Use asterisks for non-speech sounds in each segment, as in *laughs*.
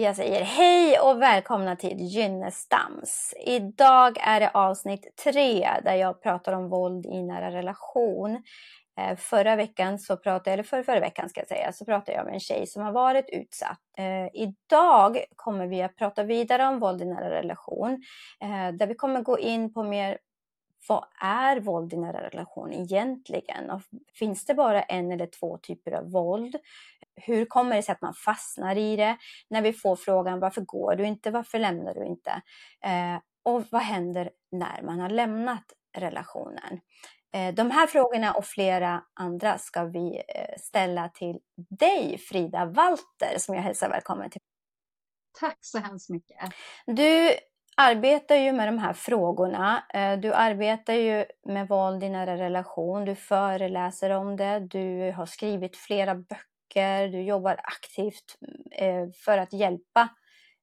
Jag säger hej och välkomna till Gynnestams. Idag är det avsnitt tre där jag pratar om våld i nära relation. Eh, förra veckan, så pratade, eller för, förra veckan ska jag säga, så pratade jag med en tjej som har varit utsatt. Eh, idag kommer vi att prata vidare om våld i nära relation. Eh, där vi kommer gå in på mer vad är våld i nära relation egentligen? Och finns det bara en eller två typer av våld? Hur kommer det sig att man fastnar i det? När vi får frågan varför går du inte? Varför lämnar du inte? Eh, och vad händer när man har lämnat relationen? Eh, de här frågorna och flera andra ska vi eh, ställa till dig, Frida Walter, som jag hälsar välkommen till. Tack så hemskt mycket. Du arbetar ju med de här frågorna. Eh, du arbetar ju med våld i nära relation. Du föreläser om det. Du har skrivit flera böcker. Du jobbar aktivt eh, för att hjälpa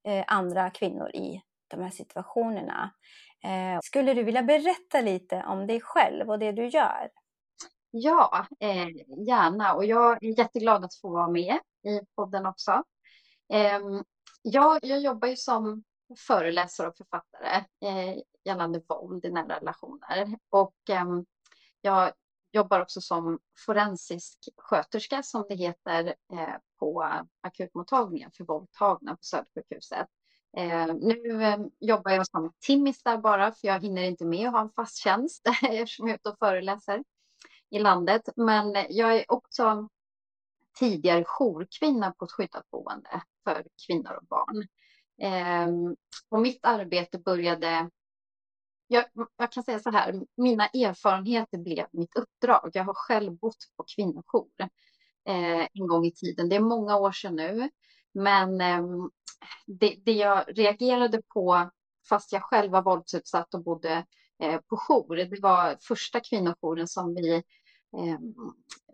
eh, andra kvinnor i de här situationerna. Skulle du vilja berätta lite om dig själv och det du gör? Ja, eh, gärna. Och jag är jätteglad att få vara med i podden också. Eh, jag, jag jobbar ju som föreläsare och författare eh, gällande våld i nära relationer. Och eh, jag jobbar också som forensisk sköterska som det heter eh, på akutmottagningen för våldtagna på Södersjukhuset. Eh, nu eh, jobbar jag som timmis där bara för jag hinner inte med att ha en fast tjänst *laughs* eftersom jag är ute och föreläser i landet. Men jag är också tidigare jourkvinna på ett skyddat boende för kvinnor och barn. Ehm, och mitt arbete började jag, jag, kan säga så här, mina erfarenheter blev mitt uppdrag. Jag har själv bott på kvinnojour eh, en gång i tiden. Det är många år sedan nu. Men eh, det, det, jag reagerade på, fast jag själv var våldsutsatt och bodde eh, på jour, det var första kvinnojouren som vi Eh,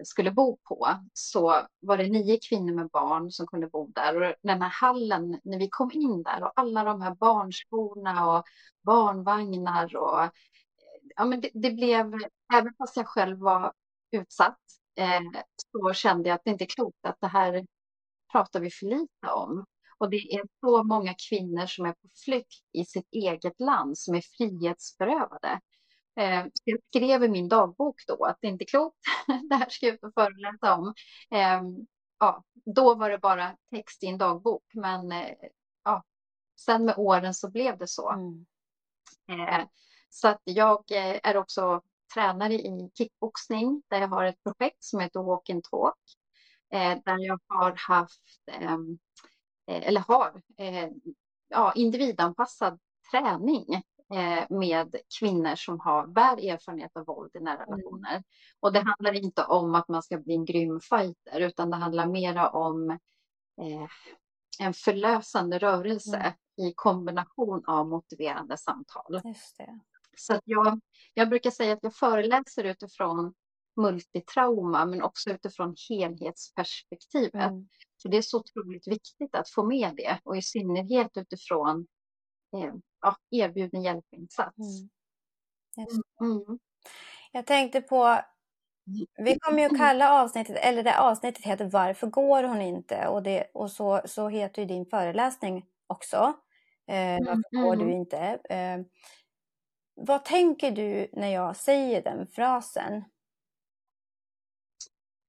skulle bo på så var det nio kvinnor med barn som kunde bo där. Och den här hallen, när vi kom in där och alla de här barnskorna och barnvagnar och eh, ja, men det, det blev, även fast jag själv var utsatt, eh, så kände jag att det inte är klokt att det här pratar vi för lite om. Och det är så många kvinnor som är på flykt i sitt eget land som är frihetsberövade. Eh, jag skrev i min dagbok då att det inte är klokt, *laughs* det här ska jag ut och föreläsa om. Ehm, ja, då var det bara text i en dagbok, men eh, ja, sen med åren så blev det så. Mm. Eh, så att jag är också tränare i kickboxning där jag har ett projekt som heter Walk and Talk. Där jag har haft, ehm, eller har, ja, individanpassad träning Eh, med kvinnor som har bär erfarenhet av våld i nära mm. relationer. Mm. Och det handlar inte om att man ska bli en grym fighter utan det handlar mera om eh, en förlösande rörelse mm. i kombination av motiverande samtal. Så jag, jag brukar säga att jag föreläser utifrån multitrauma men också utifrån helhetsperspektivet. Mm. För det är så otroligt viktigt att få med det och i synnerhet utifrån eh, ja, erbjuden hjälpinsats. Mm. Mm. Jag tänkte på, vi kommer ju att kalla avsnittet, eller det avsnittet heter Varför går hon inte? Och, det, och så, så heter ju din föreläsning också. Eh, varför går du mm. inte? Eh, vad tänker du när jag säger den frasen?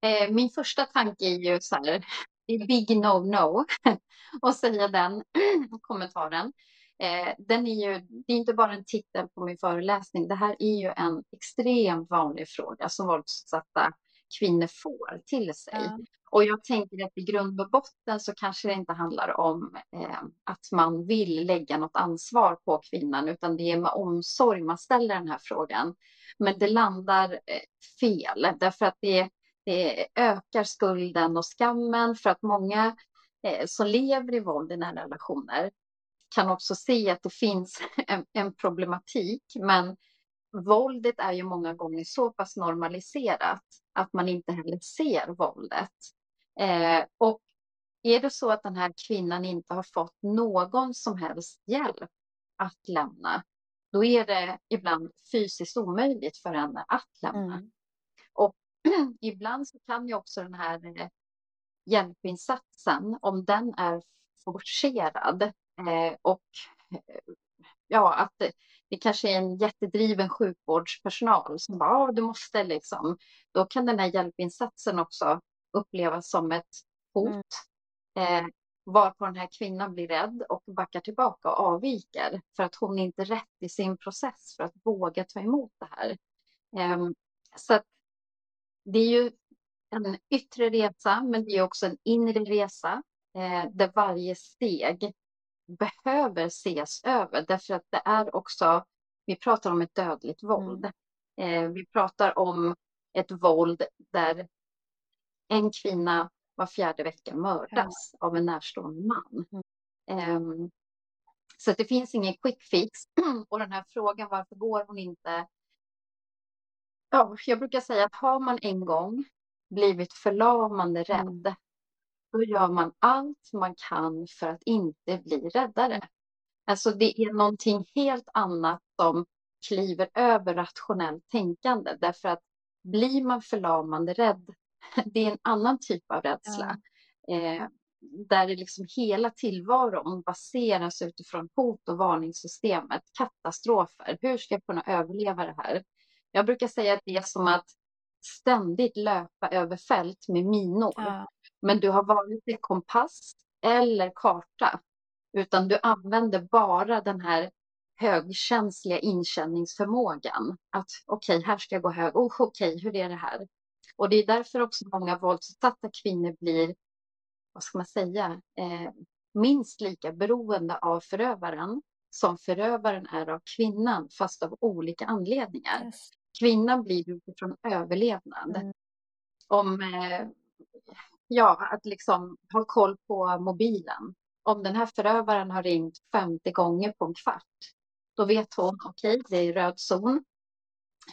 Eh, min första tanke är ju så här, det är big no-no *laughs* att säga den kommentaren. Eh, den är ju, det är inte bara en titel på min föreläsning. Det här är ju en extremt vanlig fråga som våldsutsatta kvinnor får till sig. Ja. Och jag tänker att i grund och botten så kanske det inte handlar om eh, att man vill lägga något ansvar på kvinnan, utan det är med omsorg man ställer den här frågan. Men det landar eh, fel, därför att det, det ökar skulden och skammen för att många eh, som lever i våld i nära relationer kan också se att det finns *laughs* en, en problematik, men våldet är ju många gånger så pass normaliserat att man inte heller ser våldet. Eh, och är det så att den här kvinnan inte har fått någon som helst hjälp att lämna, då är det ibland fysiskt omöjligt för henne att lämna. Mm. Och *clears throat* ibland så kan ju också den här eh, hjälpinsatsen, om den är forcerad. Eh, och ja, att det, kanske är en jättedriven sjukvårdspersonal som bara, ah, du måste liksom. Då kan den här hjälpinsatsen också upplevas som ett hot. Mm. Eh, varpå den här kvinnan blir rädd och backar tillbaka och avviker för att hon är inte rätt i sin process för att våga ta emot det här. Eh, så att det är ju en yttre resa, men det är också en inre resa eh, där varje steg behöver ses över därför att det är också, vi pratar om ett dödligt mm. våld. Eh, vi pratar om ett våld där en kvinna var fjärde vecka mördas av en närstående man. Eh, så det finns ingen quick fix. *clears throat* Och den här frågan, varför går hon inte? Ja, jag brukar säga att har man en gång blivit förlamande rädd mm då gör man allt man kan för att inte bli räddare. Alltså det är någonting helt annat som kliver över rationellt tänkande därför att blir man förlamande rädd, *laughs* det är en annan typ av rädsla. Ja. Eh, där det liksom hela tillvaron baseras utifrån hot och varningssystemet, katastrofer. Hur ska jag kunna överleva det här? Jag brukar säga att det är som att ständigt löpa över fält med minor. Ja. Men du har varken kompass eller karta, utan du använder bara den här högkänsliga inkänningsförmågan. Att okej, okay, här ska jag gå hög. Oh, okej, okay, hur är det här? Och det är därför också många våldsutsatta kvinnor blir, vad ska man säga, eh, minst lika beroende av förövaren som förövaren är av kvinnan, fast av olika anledningar. Yes. Kvinnan blir utifrån överlevnad. Mm. Om eh, ja, att liksom ha koll på mobilen. Om den här förövaren har ringt 50 gånger på en kvart, då vet hon, okej, okay, det är röd zon.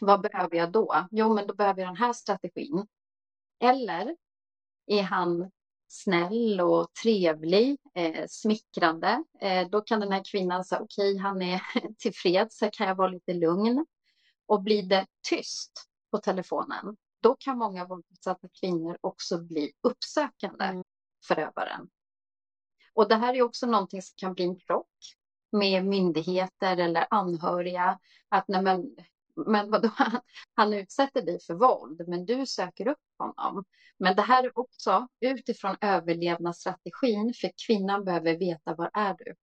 Vad behöver jag då? Jo, men då behöver jag den här strategin. Eller är han snäll och trevlig, eh, smickrande, eh, då kan den här kvinnan säga okej, okay, han är *laughs* tillfreds, så kan jag vara lite lugn. Och blir det tyst på telefonen, då kan många våldsutsatta kvinnor också bli uppsökande mm. förövaren. Och det här är också någonting som kan bli en krock med myndigheter eller anhöriga. Att nej men, men vadå, han, *laughs* han utsätter dig för våld, men du söker upp honom. Men det här är också utifrån överlevnadsstrategin, för kvinnan behöver veta var är du?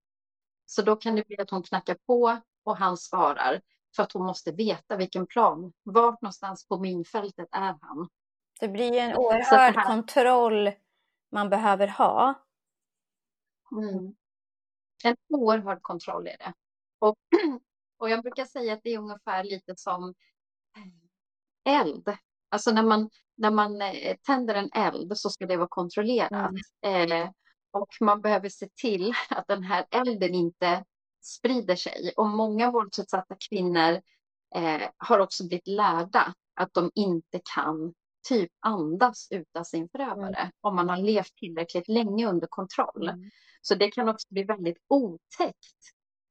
Så då kan det bli att hon knackar på och han svarar. För att hon måste veta vilken plan. Vart någonstans på minfältet är han? Det blir en oerhörd här... kontroll man behöver ha. Mm. En oerhörd kontroll är det. Och, *clears throat* och jag brukar säga att det är ungefär lite som eld. Alltså när man, när man eh, tänder en eld så ska det vara kontrollerat. Mm. Eh, och man behöver se till att den här elden inte sprider sig. Och många våldsutsatta kvinnor eh, har också blivit lärda att de inte kan typ andas utan sin förövare mm. om man har levt tillräckligt länge under kontroll. Mm. Så det kan också bli väldigt otäckt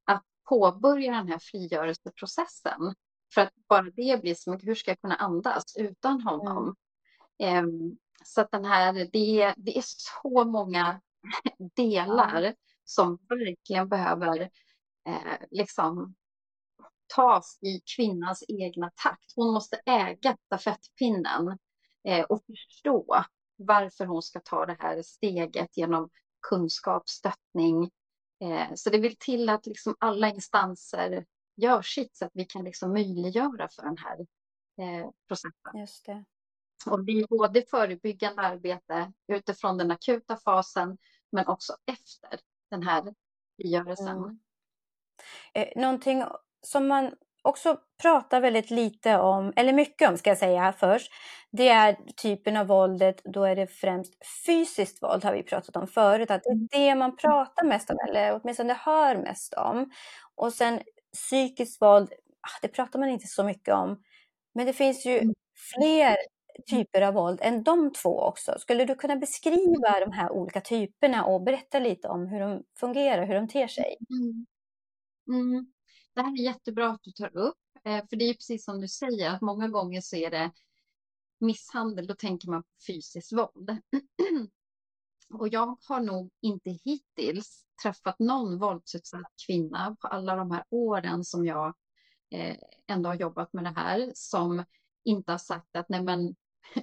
att påbörja den här frigörelseprocessen. För att bara det blir som, hur ska jag kunna andas utan honom? Mm. Um, så att den här, det, det är så många delar som verkligen behöver eh, liksom tas i kvinnans egna takt. Hon måste äga stafettpinnen eh, och förstå varför hon ska ta det här steget genom kunskap, stöttning. Eh, så det vill till att liksom alla instanser gör sitt så att vi kan liksom möjliggöra för den här eh, processen. Just det. Och det är både förebyggande arbete utifrån den akuta fasen men också efter den här frigörelsen. Mm. Eh, någonting som man också pratar väldigt lite om, eller mycket om ska jag säga först, det är typen av våldet, då är det främst fysiskt våld har vi pratat om förut, att det är mm. det man pratar mest om, eller åtminstone hör mest om. Och sen psykiskt våld, ah, det pratar man inte så mycket om, men det finns ju mm. fler typer av våld än de två också. Skulle du kunna beskriva de här olika typerna och berätta lite om hur de fungerar, hur de ter sig? Mm. Mm. Det här är jättebra att du tar upp, eh, för det är precis som du säger att många gånger så är det misshandel, då tänker man på fysiskt våld. *clears throat* Och jag har nog inte hittills träffat någon våldsutsatt kvinna på alla de här åren som jag eh, ändå har jobbat med det här som inte har sagt att nej men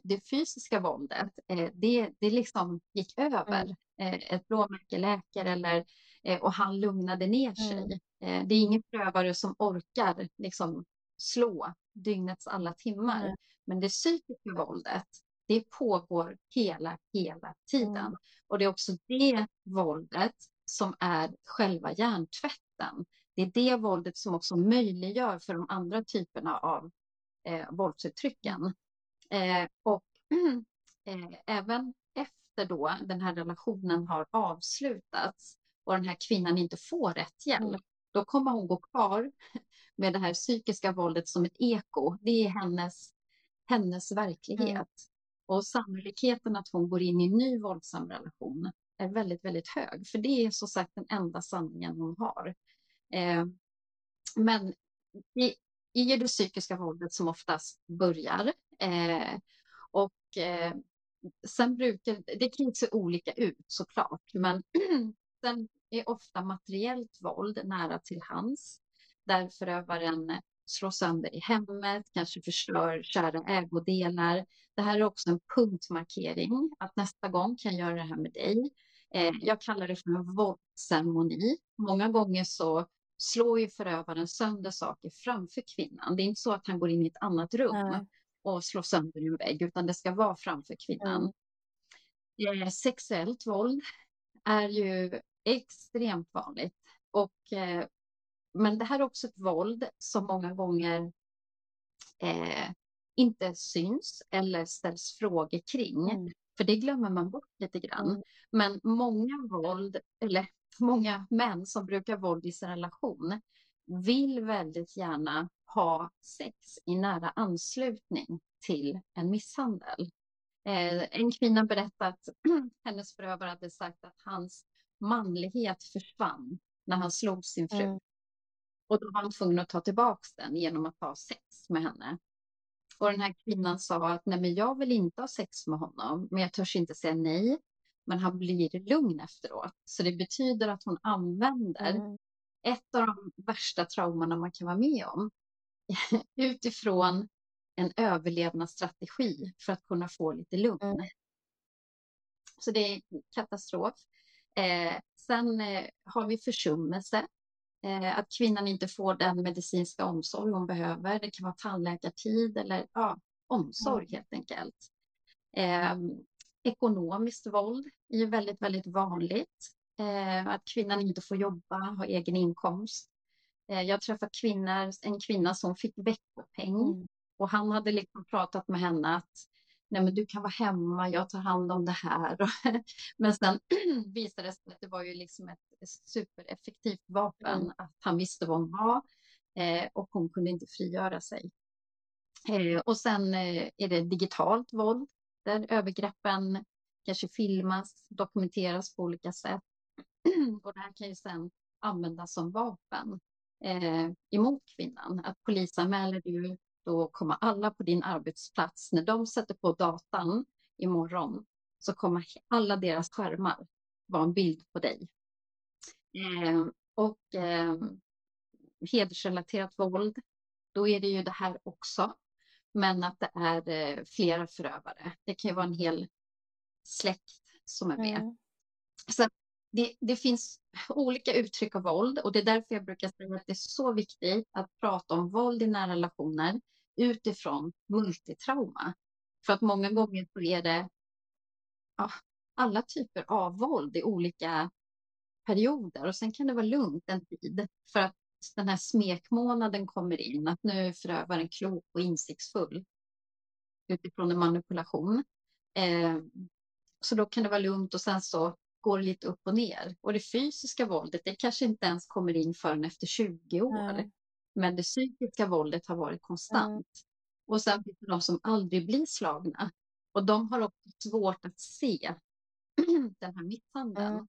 det fysiska våldet, eh, det, det liksom gick över. Mm. Eh, ett blåmärke läker eller eh, och han lugnade ner sig. Mm. Det är ingen prövare som orkar liksom slå dygnets alla timmar. Mm. Men det psykiska våldet, det pågår hela, hela tiden. Mm. Och det är också det våldet som är själva hjärntvätten. Det är det våldet som också möjliggör för de andra typerna av eh, våldsuttrycken. Eh, och *clears throat* eh, även efter då den här relationen har avslutats och den här kvinnan inte får rätt hjälp, mm. då kommer hon gå kvar *laughs* med det här psykiska våldet som ett eko. Det är hennes, hennes verklighet. Mm. Och sannolikheten att hon går in i en ny våldsam relation är väldigt, väldigt hög. För det är så sagt den enda sanningen hon har. Eh, men i, i det psykiska våldet som oftast börjar eh, och eh, sen brukar, det kan se olika ut såklart, men *clears throat* sen är ofta materiellt våld nära till hands där förövaren slår sönder i hemmet, kanske förstör kära ägodelar. Det här är också en punktmarkering, att nästa gång kan jag göra det här med dig. Eh, jag kallar det för en våldsceremoni. Många gånger så slår ju förövaren sönder saker framför kvinnan. Det är inte så att han går in i ett annat rum Nej. och slår sönder en vägg, utan det ska vara framför kvinnan. Mm. sexuellt våld är ju extremt vanligt. Och, eh, men det här är också ett våld som många gånger eh, inte syns eller ställs frågor kring. Mm. För det glömmer man bort lite grann. Mm. Men många våld, eller många män som brukar våld i sin relation vill väldigt gärna ha sex i nära anslutning till en misshandel. Eh, en kvinna berättade att *clears throat* hennes förövare hade sagt att hans manlighet försvann när han slog sin fru. Mm. Och då var han tvungen att ta tillbaka den genom att ha sex med henne. Och den här kvinnan sa att nej men jag vill inte ha sex med honom, men jag törs inte säga nej. Men han blir lugn efteråt. Så det betyder att hon använder mm. ett av de värsta traumorna man kan vara med om *laughs* utifrån en överlevnadsstrategi för att kunna få lite lugn. Mm. Så det är katastrof. Eh, sen eh, har vi försummelse. Eh, att kvinnan inte får den medicinska omsorg hon behöver. Det kan vara tandläkartid eller ja, omsorg mm. helt enkelt. Ekonomiskt våld är väldigt, väldigt vanligt. Eh, att kvinnan inte får jobba, ha egen inkomst. Eh, jag har träffat kvinnor, en kvinna som fick veckopeng mm. och han hade liksom pratat med henne att nej men du kan vara hemma, jag tar hand om det här. *laughs* men sen *clears throat* visade det sig att det var ju liksom ett supereffektivt vapen, mm. att han visste vad hon var eh, och hon kunde inte frigöra sig. Eh, och sen eh, är det digitalt våld där övergreppen kanske filmas, dokumenteras på olika sätt. och det här kan ju sedan användas som vapen eh, emot kvinnan. Att polisanmäler du då kommer alla på din arbetsplats, när de sätter på datan imorgon, så kommer alla deras skärmar vara en bild på dig. Eh, och eh, hedersrelaterat våld, då är det ju det här också. Men att det är eh, flera förövare. Det kan ju vara en hel släkt som är med. Mm. Så det, det, finns olika uttryck av våld och det är därför jag brukar säga att det är så viktigt att prata om våld i nära relationer utifrån multitrauma. För att många gånger så är det ja, alla typer av våld i olika perioder och sen kan det vara lugnt en tid för att den här smekmånaden kommer in, att nu är förövaren klok och insiktsfull utifrån en manipulation. Eh, så då kan det vara lugnt och sen så går det lite upp och ner. Och det fysiska våldet, det kanske inte ens kommer in förrän efter 20 år. Mm. Men det psykiska våldet har varit konstant. Mm. Och sen finns det de som aldrig blir slagna. Och de har också svårt att se *clears throat* den här misshandeln. Mm.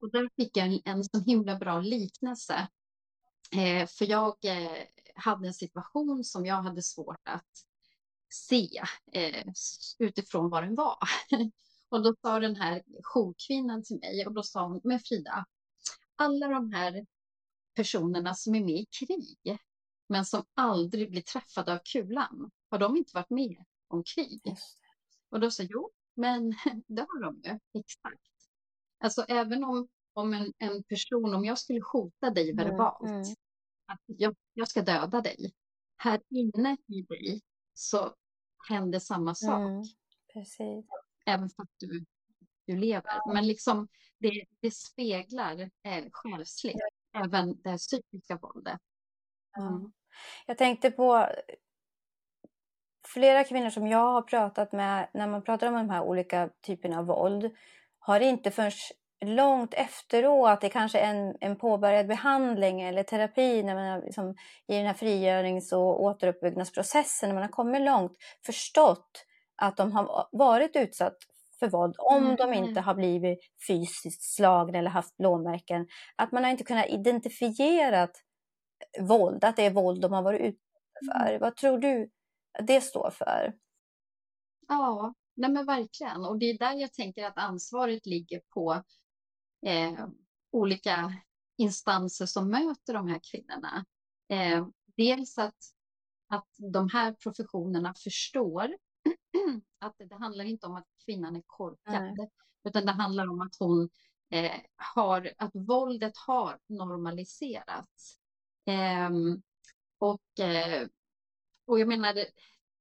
Och där fick jag en, en så himla bra liknelse. Eh, för jag eh, hade en situation som jag hade svårt att se eh, utifrån vad den var. *laughs* Och då sa den här jourkvinnan till mig, och då sa hon, men Frida, alla de här personerna som är med i krig, men som aldrig blir träffade av kulan, har de inte varit med om krig? Och då sa jag, jo, men *laughs* det har de ju, exakt. Alltså även om, om en, en person, om jag skulle hota dig mm, verbalt, mm, mm. att jag, jag ska döda dig, här inne i dig så händer samma sak. Mm, precis. Även för att du, du lever. Men liksom det, det speglar eh, själsligt, även det psykiska våldet. Mm. Jag tänkte på flera kvinnor som jag har pratat med när man pratar om de här olika typerna av våld har inte förrän långt efteråt, det är kanske en, en påbörjad behandling eller terapi när man liksom, i den här frigörings och återuppbyggnadsprocessen, när man har kommit långt, förstått att de har varit utsatt för våld om mm. de inte har blivit fysiskt slagna eller haft blåmärken. Att man har inte kunnat identifiera våld, att det är våld de har varit utsatta för. Mm. Vad tror du det står för? Ja, nej men verkligen. Och det är där jag tänker att ansvaret ligger på eh, olika instanser som möter de här kvinnorna. Eh, dels att, att de här professionerna förstår *clears throat* att det, det handlar inte om att kvinnan är korkad, Nej. utan det handlar om att hon eh, har, att våldet har normaliserats. Ehm, eh, och, och jag menar,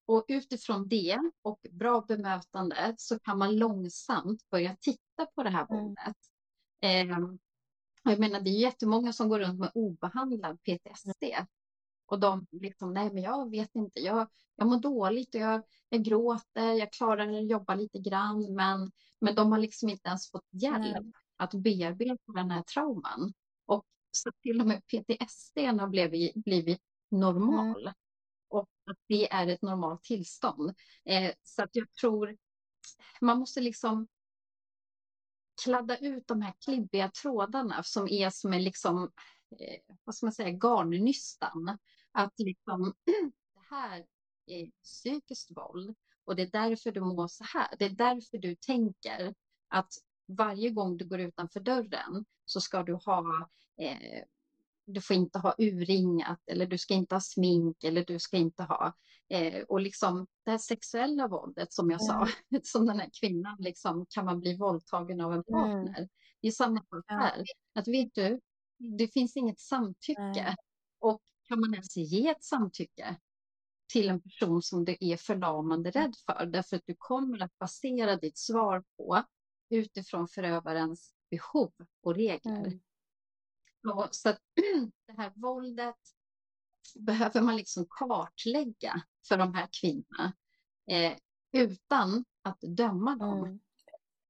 och utifrån det och bra bemötande så kan man långsamt börja titta på det här mm. våldet. Mm. jag menar, det är jättemånga som går runt med obehandlad PTSD. Och de liksom, nej men jag vet inte, jag, jag mår dåligt och jag, jag gråter, jag klarar att jobba lite grann, men, men de har liksom inte ens fått hjälp mm. att bearbeta den här trauman. Och så till och med PTSD har blivit, blivit normal. Mm. Och att det är ett normalt tillstånd. Eh, så att jag tror, man måste liksom kladda ut de här klibbiga trådarna som är som en liksom, eh, vad ska man säga, garnnystan. Att liksom, *clears throat* det här är psykiskt våld och det är därför du mår så här. Det är därför du tänker att varje gång du går utanför dörren så ska du ha eh, du får inte ha urringat eller du ska inte ha smink eller du ska inte ha eh, och liksom det här sexuella våldet som jag mm. sa, *laughs* som den här kvinnan liksom kan man bli våldtagen av en mm. partner. Mm. Det är samma sak här, att vet du, det finns inget samtycke mm. och kan man ens ge ett samtycke till en person som du är förlamande mm. rädd för därför att du kommer att basera ditt svar på utifrån förövarens behov och regler. Så att *clears throat* det här våldet behöver man liksom kartlägga för de här kvinnorna eh, utan att döma dem. Mm.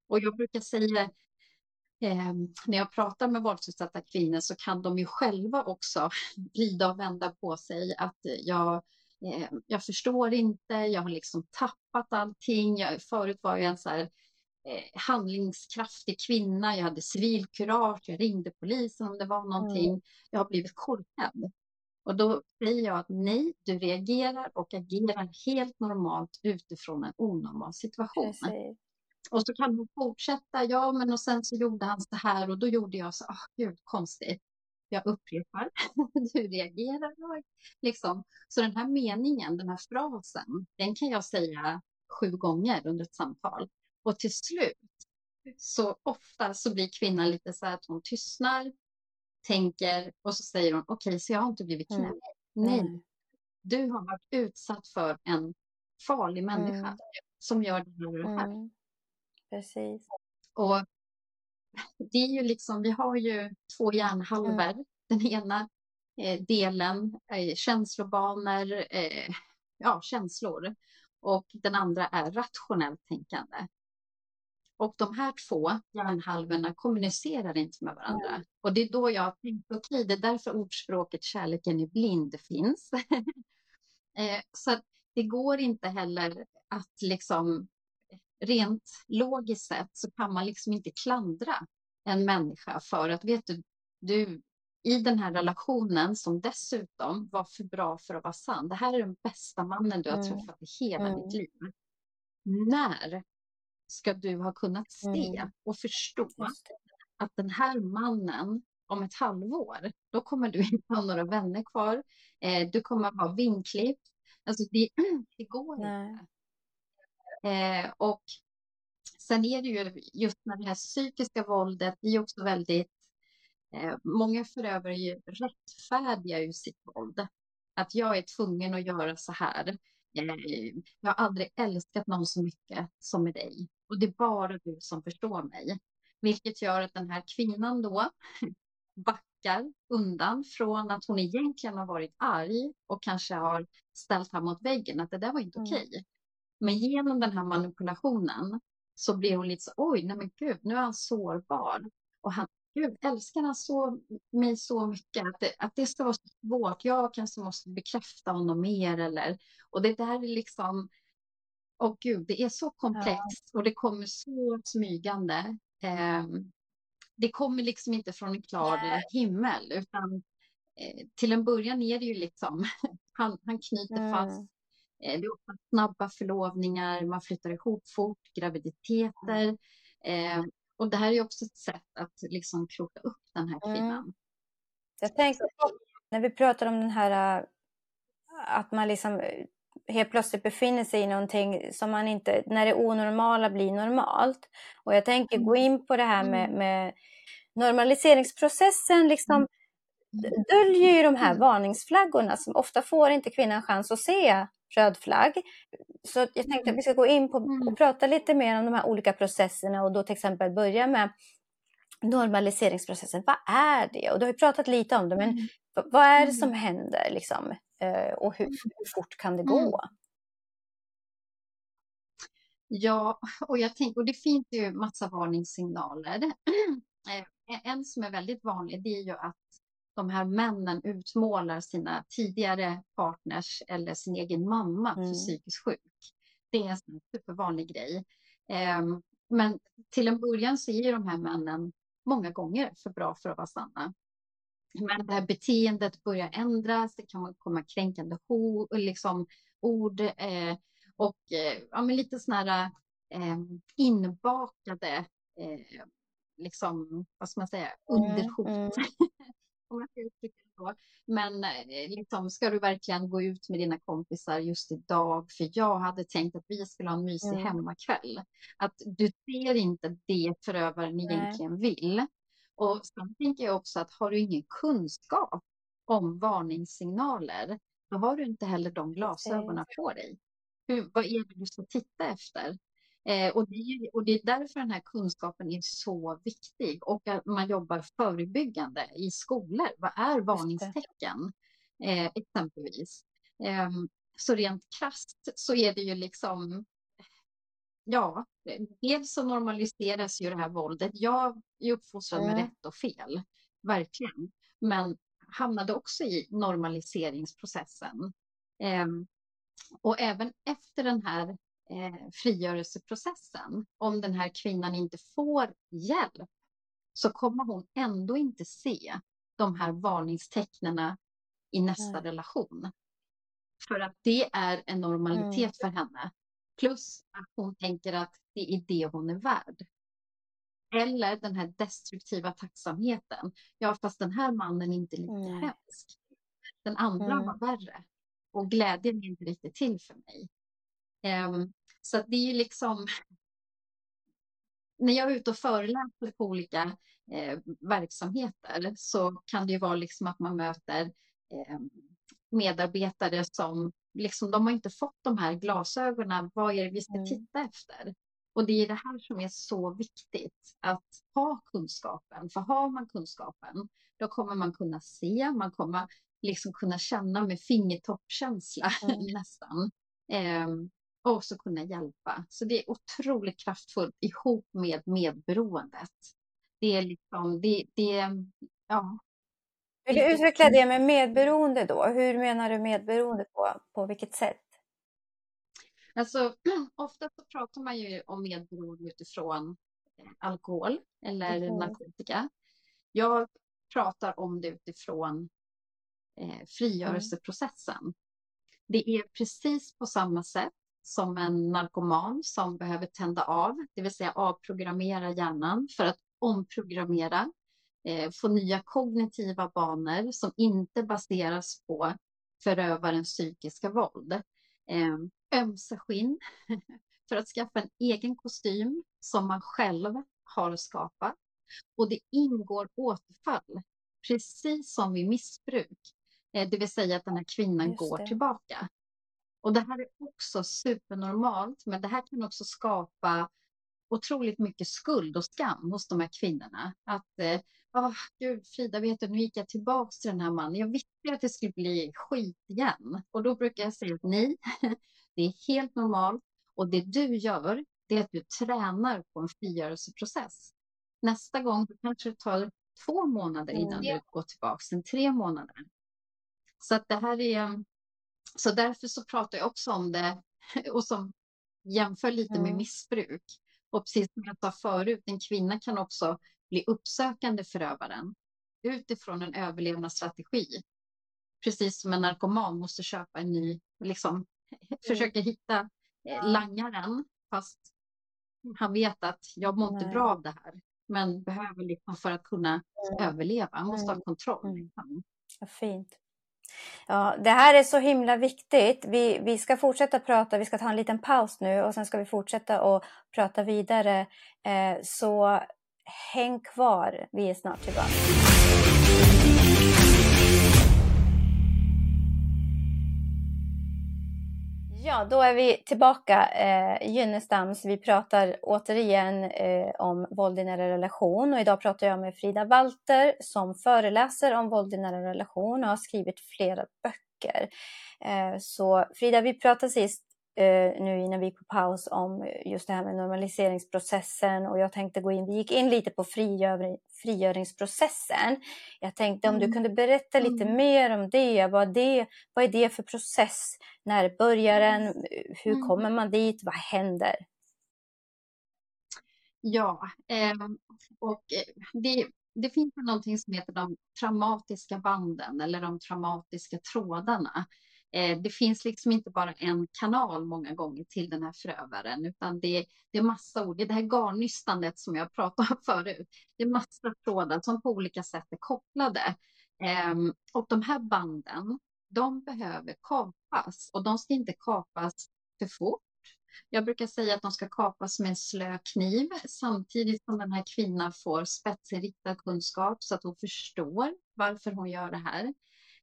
Och jag brukar säga eh, när jag pratar med våldsutsatta kvinnor så kan de ju själva också vrida och vända på sig att jag eh, jag förstår inte, jag har liksom tappat allting. Jag, förut var jag en så här Eh, handlingskraftig kvinna, jag hade civilkurage, jag ringde polisen om det var någonting. Mm. Jag har blivit korkad. Och då säger jag att nej, du reagerar och agerar helt normalt utifrån en onormal situation. Precis. Och så kan hon fortsätta, ja men och sen så gjorde han så här och då gjorde jag så, oh, gud konstigt. Jag upprepar, *laughs* du reagerar. Liksom. Så den här meningen, den här frasen, den kan jag säga sju gånger under ett samtal. Och till slut, så ofta så blir kvinnan lite så här att hon tystnar, tänker och så säger hon okej, okay, så jag har inte blivit. Mm. Nej, mm. du har varit utsatt för en farlig människa mm. som gör det här och det här. Mm. Precis. Och det är ju liksom, vi har ju två hjärnhalvor. Den ena eh, delen är känslobanor, eh, ja, känslor. Och den andra är rationellt tänkande. Och de här två hjärnhalvorna kommunicerar inte med varandra. Mm. Och det är då jag tänkte, okej, okay, det är därför ordspråket kärleken är blind finns. *laughs* eh, så det går inte heller att liksom rent logiskt sett så kan man liksom inte klandra en människa för att vet du, du i den här relationen som dessutom var för bra för att vara sann. Det här är den bästa mannen du har mm. träffat i hela mm. ditt liv. När ska du ha kunnat se Mm. och förstå att den här mannen om ett halvår, då kommer du *laughs* inte ha några vänner kvar. Eh, du kommer att vara vinklippt. Alltså det, *clears throat* det går inte. Eh, och sen är det ju just med det här psykiska våldet, det är också väldigt, eh, många förövare ju rättfärdiga ju sitt våld. Att jag är tvungen att göra så här. Jag har aldrig älskat någon så mycket som med dig. Och det är bara du som förstår mig. Vilket gör att den här kvinnan då *laughs* backar undan från att hon egentligen har varit arg och kanske har ställt han mot väggen, att det där var inte Mm. okej. Men genom den här manipulationen så blir hon lite så, oj, nej men gud, nu är han sårbar. Och han, gud, älskar han så, mig så mycket att det, att det ska vara så svårt. Jag kanske måste bekräfta honom mer eller, och det där är liksom, åh gud, det är så komplext och det kommer så smygande. Ehm, det kommer liksom inte från en klar Nej. himmel utan eh, till en början är det ju liksom, *laughs* han, han knyter Mm. fast Eh, Det är ofta snabba förlovningar, man flyttar ihop fort, graviditeter. Och det här är också ett sätt att liksom kroka upp den här Mm. kvinnan. Jag tänker på, när vi pratar om den här äh, att man liksom äh, helt plötsligt befinner sig i någonting som man inte, när det onormala blir normalt. Och jag tänker gå in på det här med, Mm. med normaliseringsprocessen, liksom Mm. döljer ju de här Mm. varningsflaggorna som ofta får inte kvinnan chans att se röd flagg. Så jag tänkte att Mm. vi ska gå in på Mm. och prata lite mer om de här olika processerna och då till exempel börja med normaliseringsprocessen. Vad är det? Och du har ju pratat lite om det, men Mm. vad är det som händer liksom? Eh, Och hur, hur fort kan det gå? Ja, och jag tänker, och det finns ju massa varningssignaler. *clears throat* Eh, En som är väldigt vanlig, det är ju att de här männen utmålar sina tidigare partners eller sin egen mamma för Mm. psykiskt sjuk. Det är en supervanlig grej. Ehm, Men till en början så är ju de här männen många gånger för bra för att vara sanna. Men det här beteendet börjar ändras, det kan komma kränkande ho, liksom, ord eh, och eh, ja, lite sådana här eh, inbakade, liksom, vad ska man säga, Mm, underhot. mm. *laughs* om man ska uttrycka det så. Men eh, liksom, ska du verkligen gå ut med dina kompisar just idag? För jag hade tänkt att vi skulle ha en mysig Mm. hemmakväll. Att du ser inte det förövaren Nej. egentligen vill. Och sen tänker jag också att har du ingen kunskap om varningssignaler, då har du inte heller de glasögonen på dig. Hur, vad är det du ska titta efter? Eh, och, det är, och det är därför den här kunskapen är så viktig och att man jobbar förebyggande i skolor. Vad är varningstecken? Eh, exempelvis. Eh, så rent krasst så är det ju liksom Ja, dels så normaliseras ju det här våldet. Jag är uppfostrad med Mm. rätt och fel, verkligen. Men hamnade också i normaliseringsprocessen. Ehm, och även efter den här eh, frigörelseprocessen, om den här kvinnan inte får hjälp, så kommer hon ändå inte se de här varningstecknen i nästa Nej. relation. För att det är en normalitet för henne. Plus att hon tänker att det är det hon är värd. Eller den här destruktiva tacksamheten. Ja, fast den här mannen är inte lika Nej. hemsk. Den andra Mm. var värre. Och glädjen är inte riktigt till för mig. Ehm, så att det är ju liksom... När jag är ute och föreläser på olika eh, verksamheter så kan det ju vara liksom att man möter eh, medarbetare som liksom, de har inte fått de här glasögonen. Vad är det vi ska Mm. titta efter? Och det är det här som är så viktigt, att ha kunskapen. För har man kunskapen, då kommer man kunna se, man kommer liksom kunna känna med fingertoppkänsla *laughs* Mm. nästan. Ehm, och också kunna hjälpa. Så det är otroligt kraftfullt ihop med medberoendet. Det är liksom, det, det ja. Vill du utveckla det med medberoende då? Hur menar du medberoende på, på vilket sätt? Alltså, *clears throat* ofta så pratar man ju om medberoende utifrån eh, alkohol eller Mhm. narkotika. Jag pratar om det utifrån eh, frigörelseprocessen. Det är precis på samma sätt som en narkoman som behöver tända av, det vill säga avprogrammera hjärnan för att omprogrammera, eh, få nya kognitiva banor som inte baseras på förövarens psykiska våld. Eh, ömsa skinn *laughs* för att skaffa en egen kostym som man själv har skapat. Och det ingår återfall, precis som vid missbruk. Eh, det vill säga att den här kvinnan går tillbaka. Och det här är också supernormalt, men det här kan också skapa otroligt mycket skuld och skam hos de här kvinnorna. Att, eh, oh, gud Frida, vet du, nu gick jag tillbaka till den här mannen. Jag visste att det skulle bli skit igen. Och då brukar jag säga att nej, *laughs* det är helt normalt. Och det du gör, det är att du tränar på en frigörelseprocess. Nästa gång kanske det tar två månader innan mm. du går tillbaka, sen tre månader. Så att det här är, så därför så pratar jag också om det *laughs* och som jämför lite mm. med missbruk. Och precis som jag sa förut, en kvinna kan också bli uppsökande förövaren utifrån en överlevnadsstrategi. Precis som en narkoman måste köpa en ny, liksom *laughs* mm. försöka hitta eh, langaren fast han vet att jag mår inte bra av det här men behöver liksom för att kunna mm. överleva, han måste ha mm. kontroll. Mm. Liksom. Ja, fint. Ja, det här är så himla viktigt. Vi, vi ska fortsätta prata, vi ska ta en liten paus nu och sen ska vi fortsätta och prata vidare. Eh, så häng kvar, vi är snart tillbaka. Ja, då är vi tillbaka. Eh, Gynnestams. Vi pratar återigen eh, om våld i nära relation och idag pratar jag med Frida Walter som föreläser om våld i nära relation och har skrivit flera böcker. Eh, så Frida, vi pratade sist eh, nu innan vi gick på paus om just det här med normaliseringsprocessen och jag tänkte gå in, vi gick in lite på frigör, frigöringsprocessen. Jag tänkte om du mm. kunde berätta lite mm. mer om det vad, det, vad är det för process? När börjar den? Hur mm. kommer man dit? Vad händer? Ja, eh, och det, det finns någonting som heter de traumatiska banden eller de traumatiska trådarna. Eh, det finns liksom inte bara en kanal många gånger till den här förövaren, utan det, det är massa ord. Det här garnnystandet som jag pratade om *laughs* förut, det är massa trådar som på olika sätt är kopplade. Ehm, och de här banden, de behöver kapas och de ska inte kapas för fort. Jag brukar säga att de ska kapas med en slö kniv samtidigt som den här kvinnan får spetsinriktad kunskap så att hon förstår varför hon gör det här.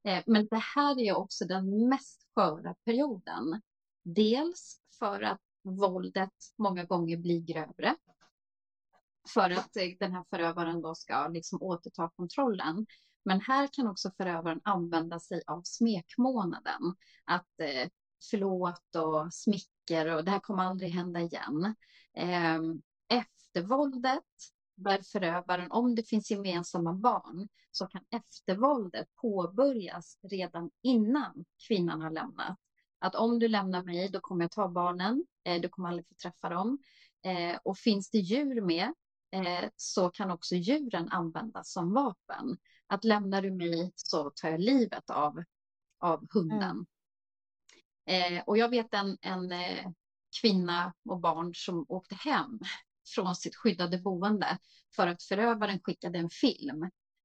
Eh, men det här är också den mest sköra perioden. Dels för att våldet många gånger blir grövre. För att eh, den här förövaren då ska liksom återta kontrollen. Men här kan också förövaren använda sig av smekmånaden. Att eh, förlåt och smicker och det här kommer aldrig hända igen. Eh, eftervåldet där förövaren, om det finns gemensamma barn, så kan eftervåldet påbörjas redan innan kvinnan har lämnat. Att om du lämnar mig, då kommer jag ta barnen, eh, du kommer aldrig få träffa dem. Eh, och finns det djur med, eh, så kan också djuren användas som vapen. Att lämnar du mig så tar jag livet av, av hunden. Mm. och jag vet en, en kvinna och barn som åkte hem från sitt skyddade boende för att förövaren skickade en film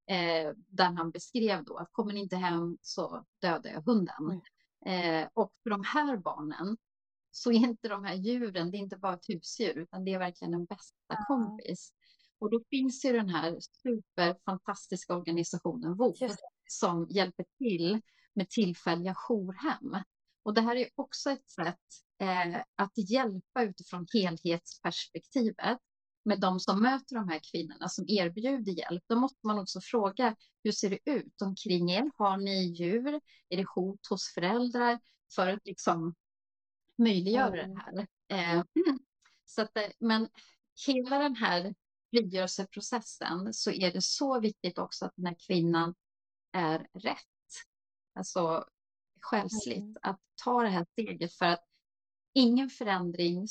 eh, där han beskrev då att kommer ni inte hem så dödar jag hunden. Mm. Eh, och för de här barnen så är inte de här djuren, det är inte bara ett husdjur, utan det är verkligen en bästa kompis. Och då finns ju den här superfantastiska organisationen VOV som hjälper till med tillfälliga jourhem. Och det här är också ett sätt eh, att hjälpa utifrån helhetsperspektivet med de som möter de här kvinnorna som erbjuder hjälp. Då måste man också fråga hur ser det ut omkring er? Har ni djur? Är det hot hos föräldrar? För att liksom möjliggöra mm. det här. Eh, så att, eh, men hela den här frigörelseprocessen så är det så viktigt också att den här kvinnan är rätt. Alltså själsligt, mm. att ta det här steget för att ingen förändring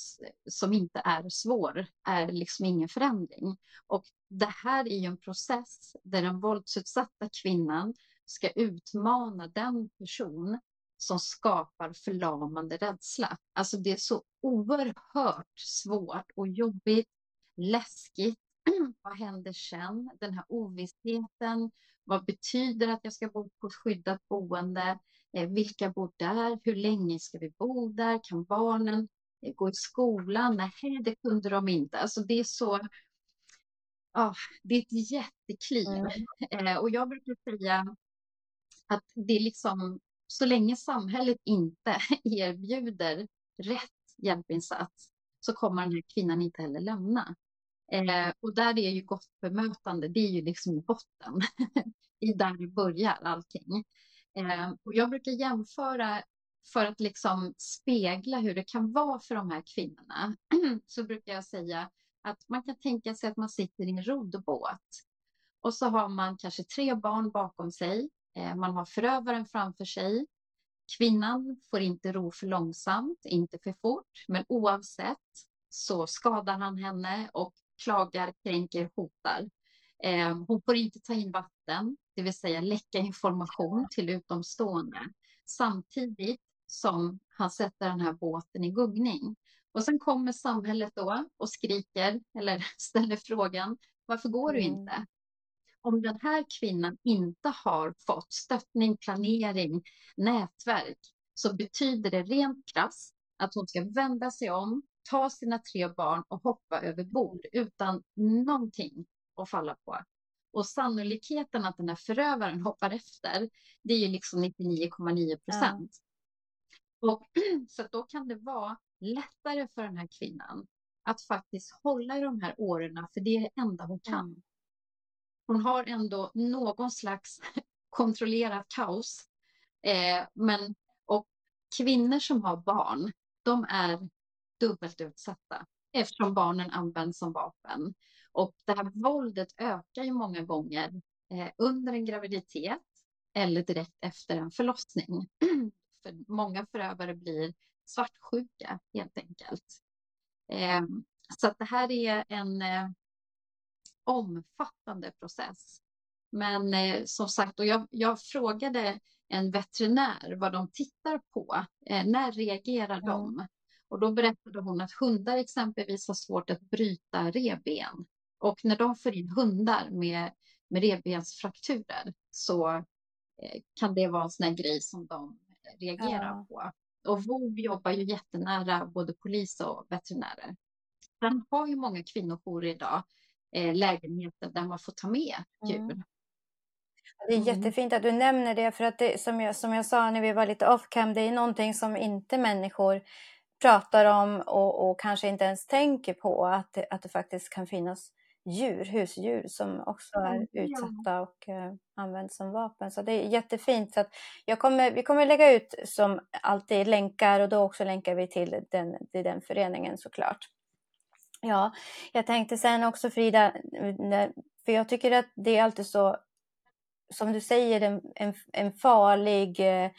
som inte är svår är liksom ingen förändring. Och det här är ju en process där den våldsutsatta kvinnan ska utmana den person som skapar förlamande rädsla. Alltså det är så oerhört svårt och jobbigt, läskigt. *clears throat* vad händer sen? Den här ovissheten. Vad betyder att jag ska bo på ett skyddat boende? Eh, vilka bor där? Hur länge ska vi bo där? Kan barnen eh, gå i skolan? Nej, det kunde de inte. Alltså det är så ja, det är ett jättekliv. Mm. Eh, och jag brukar säga att det är liksom så länge samhället inte *laughs* erbjuder rätt hjälpinsats så kommer den här kvinnan inte heller lämna. Eh, och där är ju gott bemötande, det är ju liksom botten. *laughs* är där det börjar allting. Eh, och jag brukar jämföra för att liksom spegla hur det kan vara för de här kvinnorna. *clears throat* så brukar jag säga att man kan tänka sig att man sitter i en roddbåt och så har man kanske tre barn bakom sig. Eh, man har förövaren framför sig. Kvinnan får inte ro för långsamt, inte för fort, men oavsett så skadar han henne och klagar, kränker, hotar. Eh, hon får inte ta in vatten, det vill säga läcka information till utomstående, samtidigt som han sätter den här båten i gungning. Och sen kommer samhället då och skriker eller *laughs* ställer frågan, varför går du mm. inte? Om den här kvinnan inte har fått stöttning, planering, nätverk, så betyder det rent krasst att hon ska vända sig om, ta sina tre barn och hoppa över bord utan någonting att falla på. Och sannolikheten att den här förövaren hoppar efter, det är ju liksom 99,9 procent. Ja. *clears throat* så då kan det vara lättare för den här kvinnan att faktiskt hålla i de här åren, för det är det enda hon kan. Hon har ändå någon slags *laughs* kontrollerat kaos. Eh, men, och kvinnor som har barn, de är dubbelt utsatta eftersom barnen används som vapen. Och det här våldet ökar ju många gånger eh, under en graviditet eller direkt efter en förlossning. *clears throat* För många förövare blir svartsjuka helt enkelt. Eh, så att det här är en eh, omfattande process. Men eh, som sagt, och jag, jag, frågade en veterinär vad de tittar på. Eh, när reagerar de? Och då berättade hon att hundar exempelvis har svårt att bryta reben. Och när de får in hundar med, med revbensfrakturer så eh, kan det vara en sån här grej som de reagerar ja. på. Och VOV jobbar ju jättenära både polis och veterinärer. Sen har ju många kvinnojourer idag eh, lägenheter där man får ta med djur. Mm. Det är mm. jättefint att du nämner det, för att det, som, jag, som jag sa när vi var lite off cam, det är någonting som inte människor pratar om och, och kanske inte ens tänker på att att det faktiskt kan finnas djur, husdjur som också är utsatta och uh, används som vapen. Så det är jättefint. Så att jag kommer, vi kommer lägga ut som alltid länkar och då också länkar vi till den, till den föreningen såklart. Ja, jag tänkte sen också Frida, för jag tycker att det är alltid så, som du säger, en, en, en farlig uh,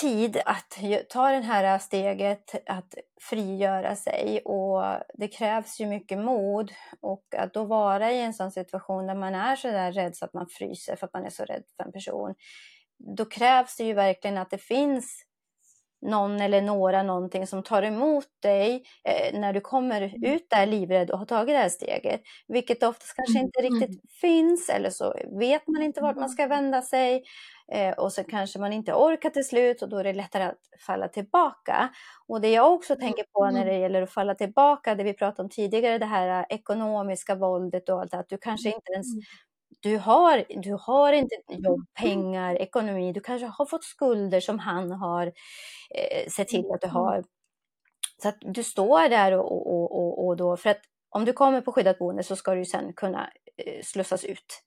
tid att ta det här steget att frigöra sig och det krävs ju mycket mod och att då vara i en sån situation där man är så där rädd så att man fryser för att man är så rädd för en person. Då krävs det ju verkligen att det finns någon eller några någonting som tar emot dig eh, när du kommer mm. ut där livrädd och har tagit det här steget. Vilket oftast kanske inte mm. riktigt finns eller så vet man inte vart man ska vända sig. Eh, och så kanske man inte orkar till slut och då är det lättare att falla tillbaka. Och det jag också tänker på när det gäller att falla tillbaka, det vi pratade om tidigare, det här ekonomiska våldet och allt att du kanske inte ens du har, du har inte jobb, pengar, ekonomi, du kanske har fått skulder som han har eh, sett till att du har. Så att du står där och, och, och, och då, för att om du kommer på skyddat boende så ska du sen kunna eh, slussas ut.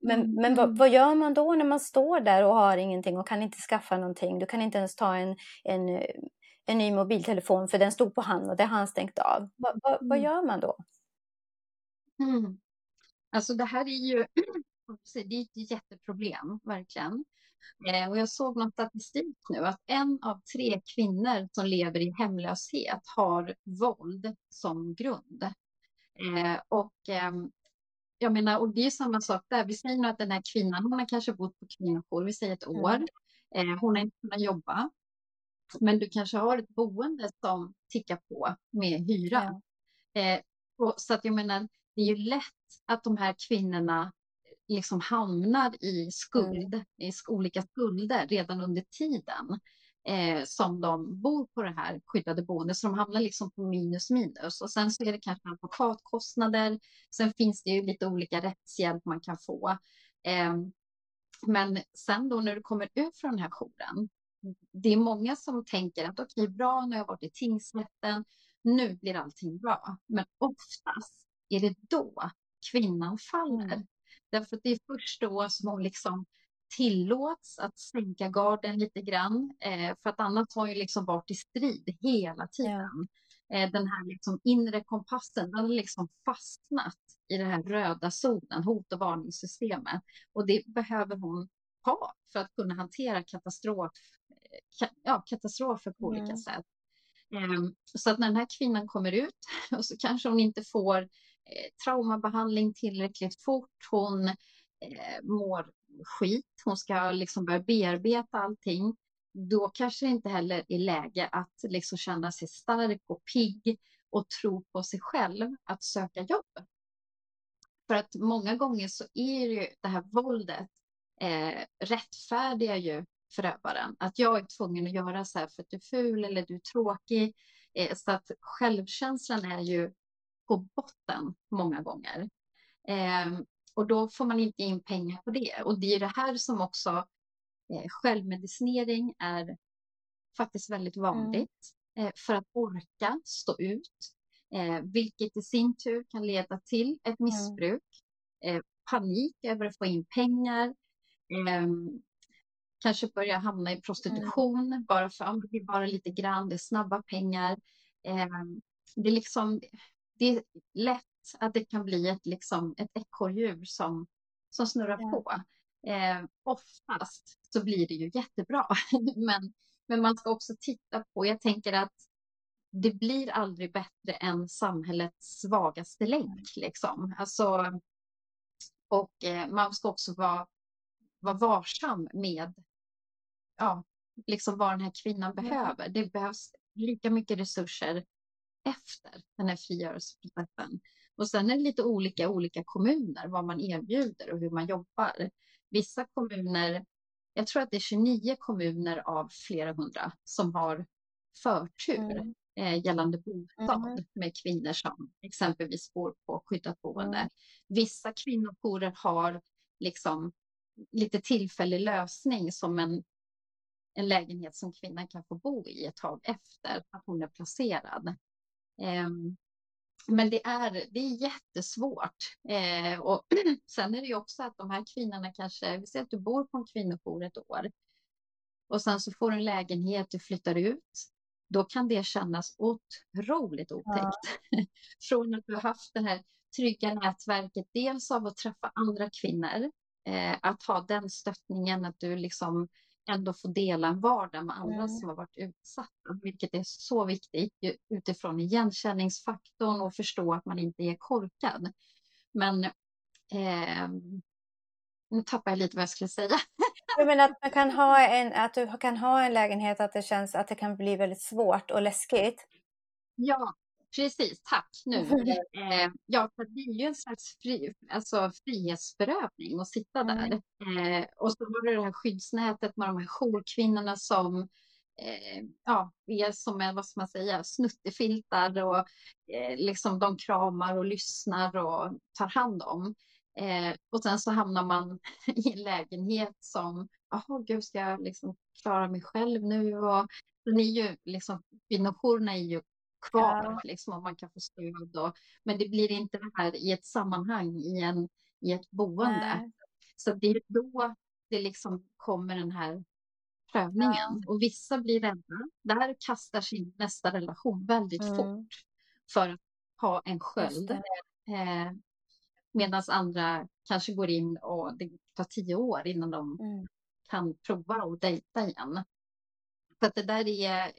Men, mm. men vad, vad, gör man då när man står där och har ingenting och kan inte skaffa någonting? Du kan inte ens ta en, en, en ny mobiltelefon för den stod på han och det har han stängt av. Va, va, vad mm. gör man då? Mm. Alltså det här är ju *clears throat* det är ett jätteproblem, verkligen. Eh, och jag såg någon statistik nu att en av tre kvinnor som lever i hemlöshet har våld som grund. Eh, och eh, jag menar, och det är samma sak där. Vi säger nu att den här kvinnan, hon har kanske bott på kvinnojour, vi säger ett år. Eh, hon har inte kunnat jobba. Men du kanske har ett boende som tickar på med hyra. Ja. Och, så att jag menar, det är ju lätt att de här kvinnorna liksom hamnar i skuld, mm. i olika skulder redan under tiden eh, som de bor på det här skyddade boendet. Så de hamnar liksom på minus minus. Och sen så är det kanske advokatkostnader. Sen finns det ju lite olika rättshjälp man kan få. Eh, men sen då när du kommer ut från den här jouren. Det är många som tänker att okej, okay, bra, nu har jag varit i tingsrätten. Nu blir allting bra. Men oftast är det då kvinnan faller. Mm. Därför att det är först då som hon liksom tillåts att sänka garden lite grann. Eh, för att annars har ju liksom varit i strid hela tiden. Eh, den här liksom inre kompassen, den har liksom fastnat i den här röda zonen, hot och varningssystemet. Och det behöver hon ha för att kunna hantera katastrof, eh, ja, katastrofer på mm. olika sätt. Ehm, så att när den här kvinnan kommer ut *laughs* och så kanske hon inte får Eh, traumabehandling tillräckligt fort. Hon eh, mår skit, hon ska liksom börja bearbeta allting, då kanske det inte heller är läge att liksom känna sig stark och pigg och tro på sig själv att söka jobb. För att många gånger så är ju det här våldet eh, rättfärdigar ju förövaren. Att jag är tvungen att göra så här för att du är ful eller du är tråkig. Eh, så att självkänslan är ju på botten många gånger. Eh, och då får man inte in pengar på det. Och det är det här som också eh, självmedicinering är faktiskt väldigt vanligt mm. eh, för att orka stå ut, eh, vilket i sin tur kan leda till ett mm. missbruk, mm. panik över att få in pengar, ehm, kanske börja hamna i prostitution mm. bara för att det är bara lite grann, det är snabba pengar. Ehm, det är liksom, det är lätt att det kan bli ett, liksom, ett ekorrhjul som, som snurrar ja. på. Eh, oftast så blir det ju jättebra, *laughs* men, men man ska också titta på, jag tänker att det blir aldrig bättre än samhällets svagaste länk. Liksom. Alltså, och eh, man ska också vara, vara varsam med ja, liksom vad den här kvinnan behöver. Det behövs lika mycket resurser efter den här frigörelseprocessen. Och sen är det lite olika olika kommuner vad man erbjuder och hur man jobbar. Vissa kommuner, jag tror att det är 29 kommuner av flera hundra som har förtur mm. eh, gällande bostad mm. med kvinnor som exempelvis bor på skyddat boende. Mm. Vissa kvinnojourer har liksom lite tillfällig lösning som en, en lägenhet som kvinnan kan få bo i ett tag efter att hon är placerad. Um, men det är, det är jättesvårt. Eh, och *clears throat* sen är det ju också att de här kvinnorna kanske, vi säger att du bor på en kvinnojour ett år och sen så får du en lägenhet, du flyttar ut. Då kan det kännas otroligt otäckt. Ja. *laughs* Från att du har haft det här trygga nätverket, dels av att träffa andra kvinnor, eh, att ha den stöttningen, att du liksom ändå få dela en vardag med andra mm. som har varit utsatta, vilket är så viktigt utifrån igenkänningsfaktorn och förstå att man inte är korkad. Men eh, nu tappar jag lite vad jag skulle säga. *laughs* Jag menar att, man kan ha en, att du kan ha en lägenhet att det känns att det kan bli väldigt svårt och läskigt. Ja, Precis, tack. Nu. *laughs* Eh, ja, för det är ju en slags fri, alltså frihetsberövning att sitta mm. där. Eh, och så var det det här skyddsnätet med de här jourkvinnorna som eh, ja, är som en, vad ska man säga, snuttefiltar och eh, liksom de kramar och lyssnar och tar hand om. Eh, och sen så hamnar man *laughs* i en lägenhet som, jaha, gud, ska jag liksom klara mig själv nu? Och, den är ju liksom, kvinnojourerna är ju kvar, ja. liksom, om man kan få stöd. Och, men det blir inte det här i ett sammanhang, i, en, i ett boende. Nej. Så det är då det liksom kommer den här prövningen. Ja. Och vissa blir rädda. Där kastar sig nästa relation väldigt mm. fort för att ha en sköld. Eh, Medan andra kanske går in och det tar tio år innan de mm. kan prova och dejta igen. Så att det där är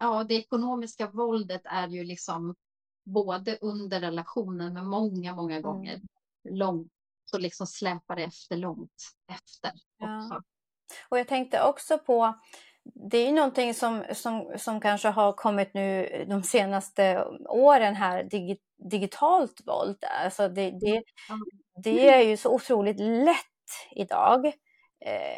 ja, det ekonomiska våldet är ju liksom både under relationen men många, många mm. gånger långt så liksom släpar det efter långt efter. Ja. Och jag tänkte också på, det är ju någonting som, som, som kanske har kommit nu de senaste åren här, dig, digitalt våld. Alltså det, det, det är ju så otroligt lätt idag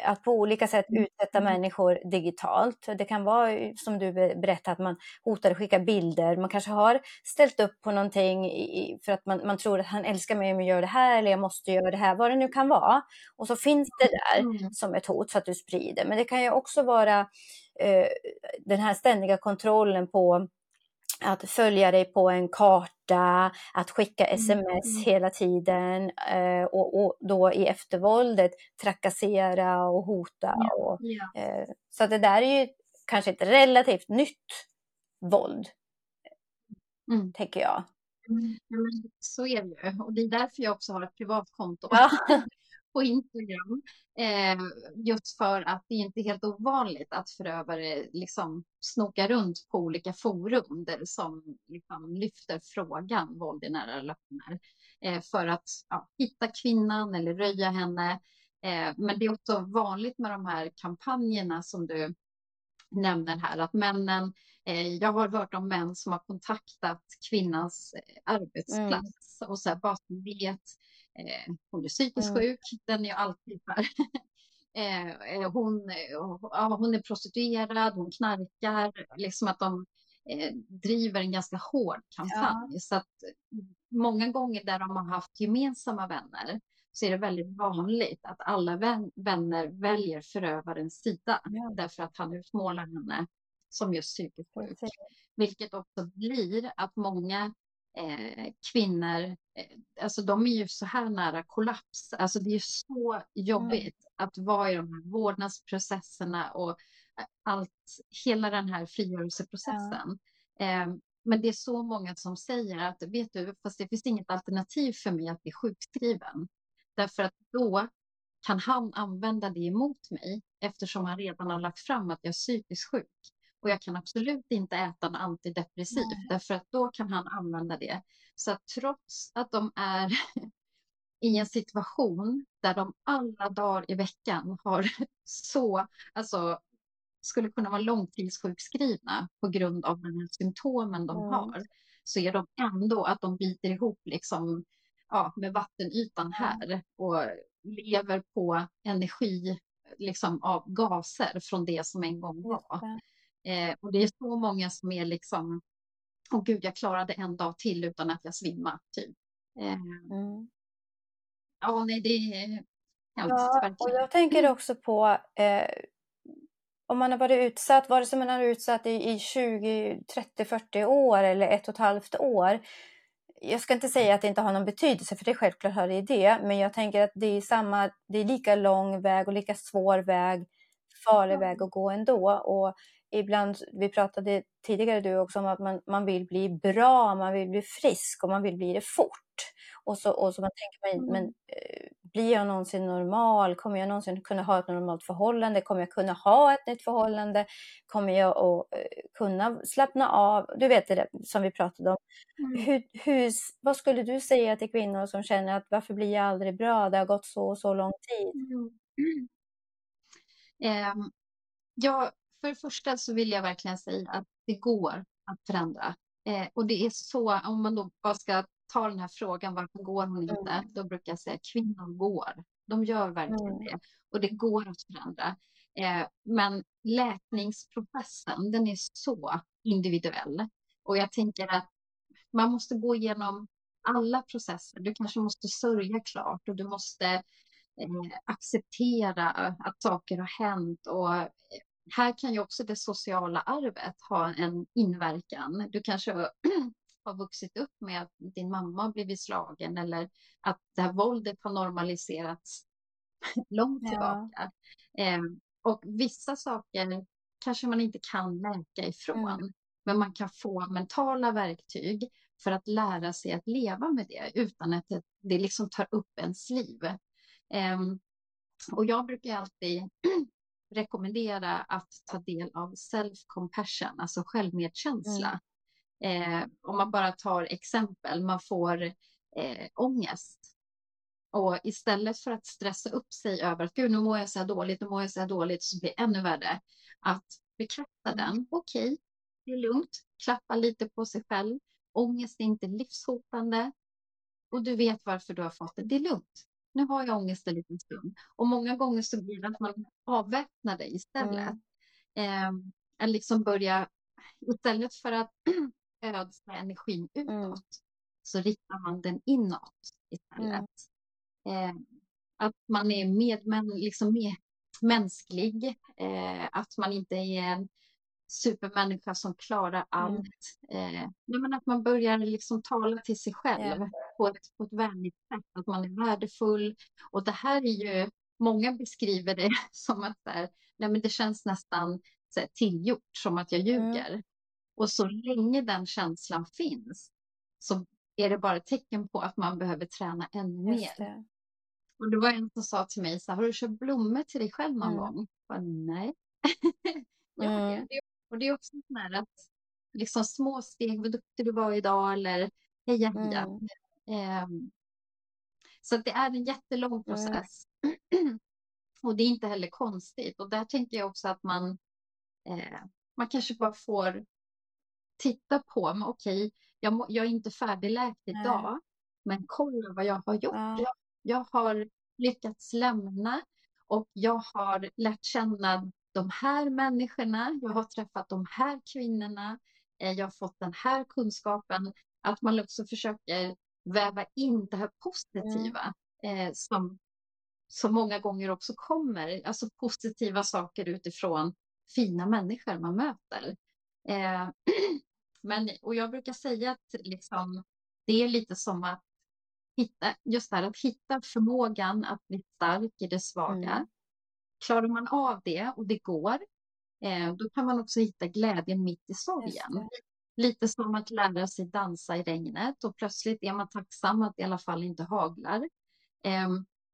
att på olika sätt mm. utsätta mm. människor digitalt. Det kan vara som du berättade att man hotar att skicka bilder. Man kanske har ställt upp på någonting för att man, man tror att han älskar mig om jag gör det här eller jag måste göra det här, vad det nu kan vara. Och så finns det där mm. som ett hot så att du sprider. Men det kan ju också vara eh, den här ständiga kontrollen på att följa dig på en karta, att skicka sms mm. hela tiden eh, och, och, då i eftervåldet trakassera och hota. Ja, och, ja. Eh, så det där är ju kanske ett relativt nytt våld, mm. tänker jag. Mm, så är det ju. Och det är därför jag också har ett privat konto. Ja. *laughs* på Instagram. Eh, just för att det är inte helt ovanligt att förövare liksom snokar runt på olika forum där som liksom lyfter frågan våld i nära relationer. Eh, för att ja, hitta kvinnan eller röja henne. Eh, men det är också vanligt med de här kampanjerna som du nämner här, att männen, eh, jag har hört om män som har kontaktat kvinnans eh, arbetsplats mm. och så här, bara vet Eh, hon är psykiskt mm. sjuk, den är ju alltid där. *laughs* Eh, eh, hon, ja, hon är prostituerad, hon knarkar, liksom att de eh, driver en ganska hård kampanj. Ja. Så att många gånger där de har haft gemensamma vänner så är det väldigt vanligt att alla vän, vänner väljer förövarens sida ja. därför att han utmålar henne som just psykiskt sjuk. Vilket också blir att många eh, kvinnor, eh, alltså de är ju så här nära kollaps. Alltså det är så jobbigt mm. att vara i de här vårdnadsprocesserna och eh, allt, hela den här frigörelseprocessen. Ja. Eh, men det är så många som säger att, vet du, fast det finns inget alternativ för mig att bli sjukskriven. Därför att då kan han använda det emot mig eftersom han redan har lagt fram att jag är psykiskt sjuk. Och jag kan absolut inte äta en antidepressiv Nej. därför att då kan han använda det. Så att trots att de är *laughs* i en situation där de alla dagar i veckan har *laughs* så, alltså skulle kunna vara långtidssjukskrivna på grund av de här symptomen de mm. har, så är de ändå att de biter ihop liksom, ja, med vattenytan här och lever på energi liksom, av gaser från det som en gång var. Eh, och det är så många som är liksom, åh gud, jag klarade en dag till utan att jag svimmar. Typ. Eh, mm. Ja, nej, det är hemskt. Ja, och jag tänker mm. också på eh, om man har varit utsatt, vare sig man har varit utsatt i, i 20, 30, 40 år eller ett och ett halvt år. Jag ska inte säga att det inte har någon betydelse, för det är självklart har det det, men jag tänker att det är, samma, det är lika lång väg och lika svår väg, farlig väg att gå ändå. Och ibland, vi pratade tidigare du också om att man, man vill bli bra, man vill bli frisk och man vill bli det fort. Och så, och så man tänker, men, mm. men eh, blir jag någonsin normal? Kommer jag någonsin kunna ha ett normalt förhållande? Kommer jag kunna ha ett nytt förhållande? Kommer jag att eh, kunna slappna av? Du vet det där som vi pratade om. Mm. Hur, hur, vad skulle du säga till kvinnor som känner att varför blir jag aldrig bra? Det har gått så och så lång tid. Mm. *clears throat* Um, jag för det första så vill jag verkligen säga att det går att förändra. Eh, och det är så, om man då bara ska ta den här frågan, varför går hon inte? Mm. Då brukar jag säga kvinnor går. De gör verkligen mm. det. Och det går att förändra. Eh, men läkningsprocessen, den är så individuell. Och jag tänker att man måste gå igenom alla processer. Du kanske måste sörja klart och du måste eh, acceptera att saker har hänt och här kan ju också det sociala arvet ha en inverkan. Du kanske *clears throat* har vuxit upp med att din mamma har blivit slagen eller att det här våldet har normaliserats *laughs* långt tillbaka. Ja. Eh, och vissa saker kanske man inte kan läka ifrån, mm. men man kan få mentala verktyg för att lära sig att leva med det utan att det liksom tar upp ens liv. Eh, och jag brukar alltid *clears throat* rekommendera att ta del av self-compassion, alltså självmedkänsla. Mm. Eh, om man bara tar exempel, man får eh, ångest. Och istället för att stressa upp sig över att gud, nu mår jag så här dåligt, nu mår jag så här dåligt, så blir det ännu värre. Att bekräfta mm. den. Okej, okay, det är lugnt. Klappa lite på sig själv. Ångest är inte livshotande. Och du vet varför du har fått det. Det är lugnt. Nu har jag ångest en liten stund. Och många gånger så blir det att man avväpnar det istället. Mm. Eh, liksom börja, istället för att *clears throat* ödsla energin utåt, mm. så riktar man den inåt istället. Mm. Eh, att man är medmän, liksom med, mänsklig, eh, att man inte är en supermänniska som klarar allt. Mm. Eh, men att man börjar liksom tala till sig själv yeah. På, ett, på ett vänligt sätt, att man är värdefull. Och det här är ju, många beskriver det *laughs* som att här, nej men det känns nästan så här, tillgjort, som att jag mm. ljuger. Mm. Och så länge den känslan finns så är det bara tecken på att man behöver träna ännu mer. Och det var en som sa till mig, så här, har du köpt blommor till dig själv någon mm. gång? Jag nej. *laughs* mm. Och det är också så här att liksom små steg, vad duktig du var idag eller heja heja. Mm. Um, så det är en jättelång mm. process. Mm. *clears throat* och det är inte heller konstigt. Och där tänker jag också att man, eh, man kanske bara får titta på, men okej, jag, jag är inte färdigläkt idag, mm. men kolla vad jag har gjort. Jag, jag har lyckats lämna och jag har lärt känna de här människorna, jag har träffat de här kvinnorna, eh, jag har fått den här kunskapen. Att man också försöker väva in det här positiva mm. eh, som, som många gånger också kommer, alltså positiva saker utifrån fina människor man möter. Eh, *clears throat* men, och jag brukar säga att liksom, det är lite som att hitta, just det här, att hitta förmågan att bli stark i det svaga. Mm. Klarar man av det och det går, eh, då kan man också hitta glädjen mitt i sorgen. Lite som att lära sig dansa i regnet och plötsligt är man tacksam att det i alla fall inte haglar. Eh,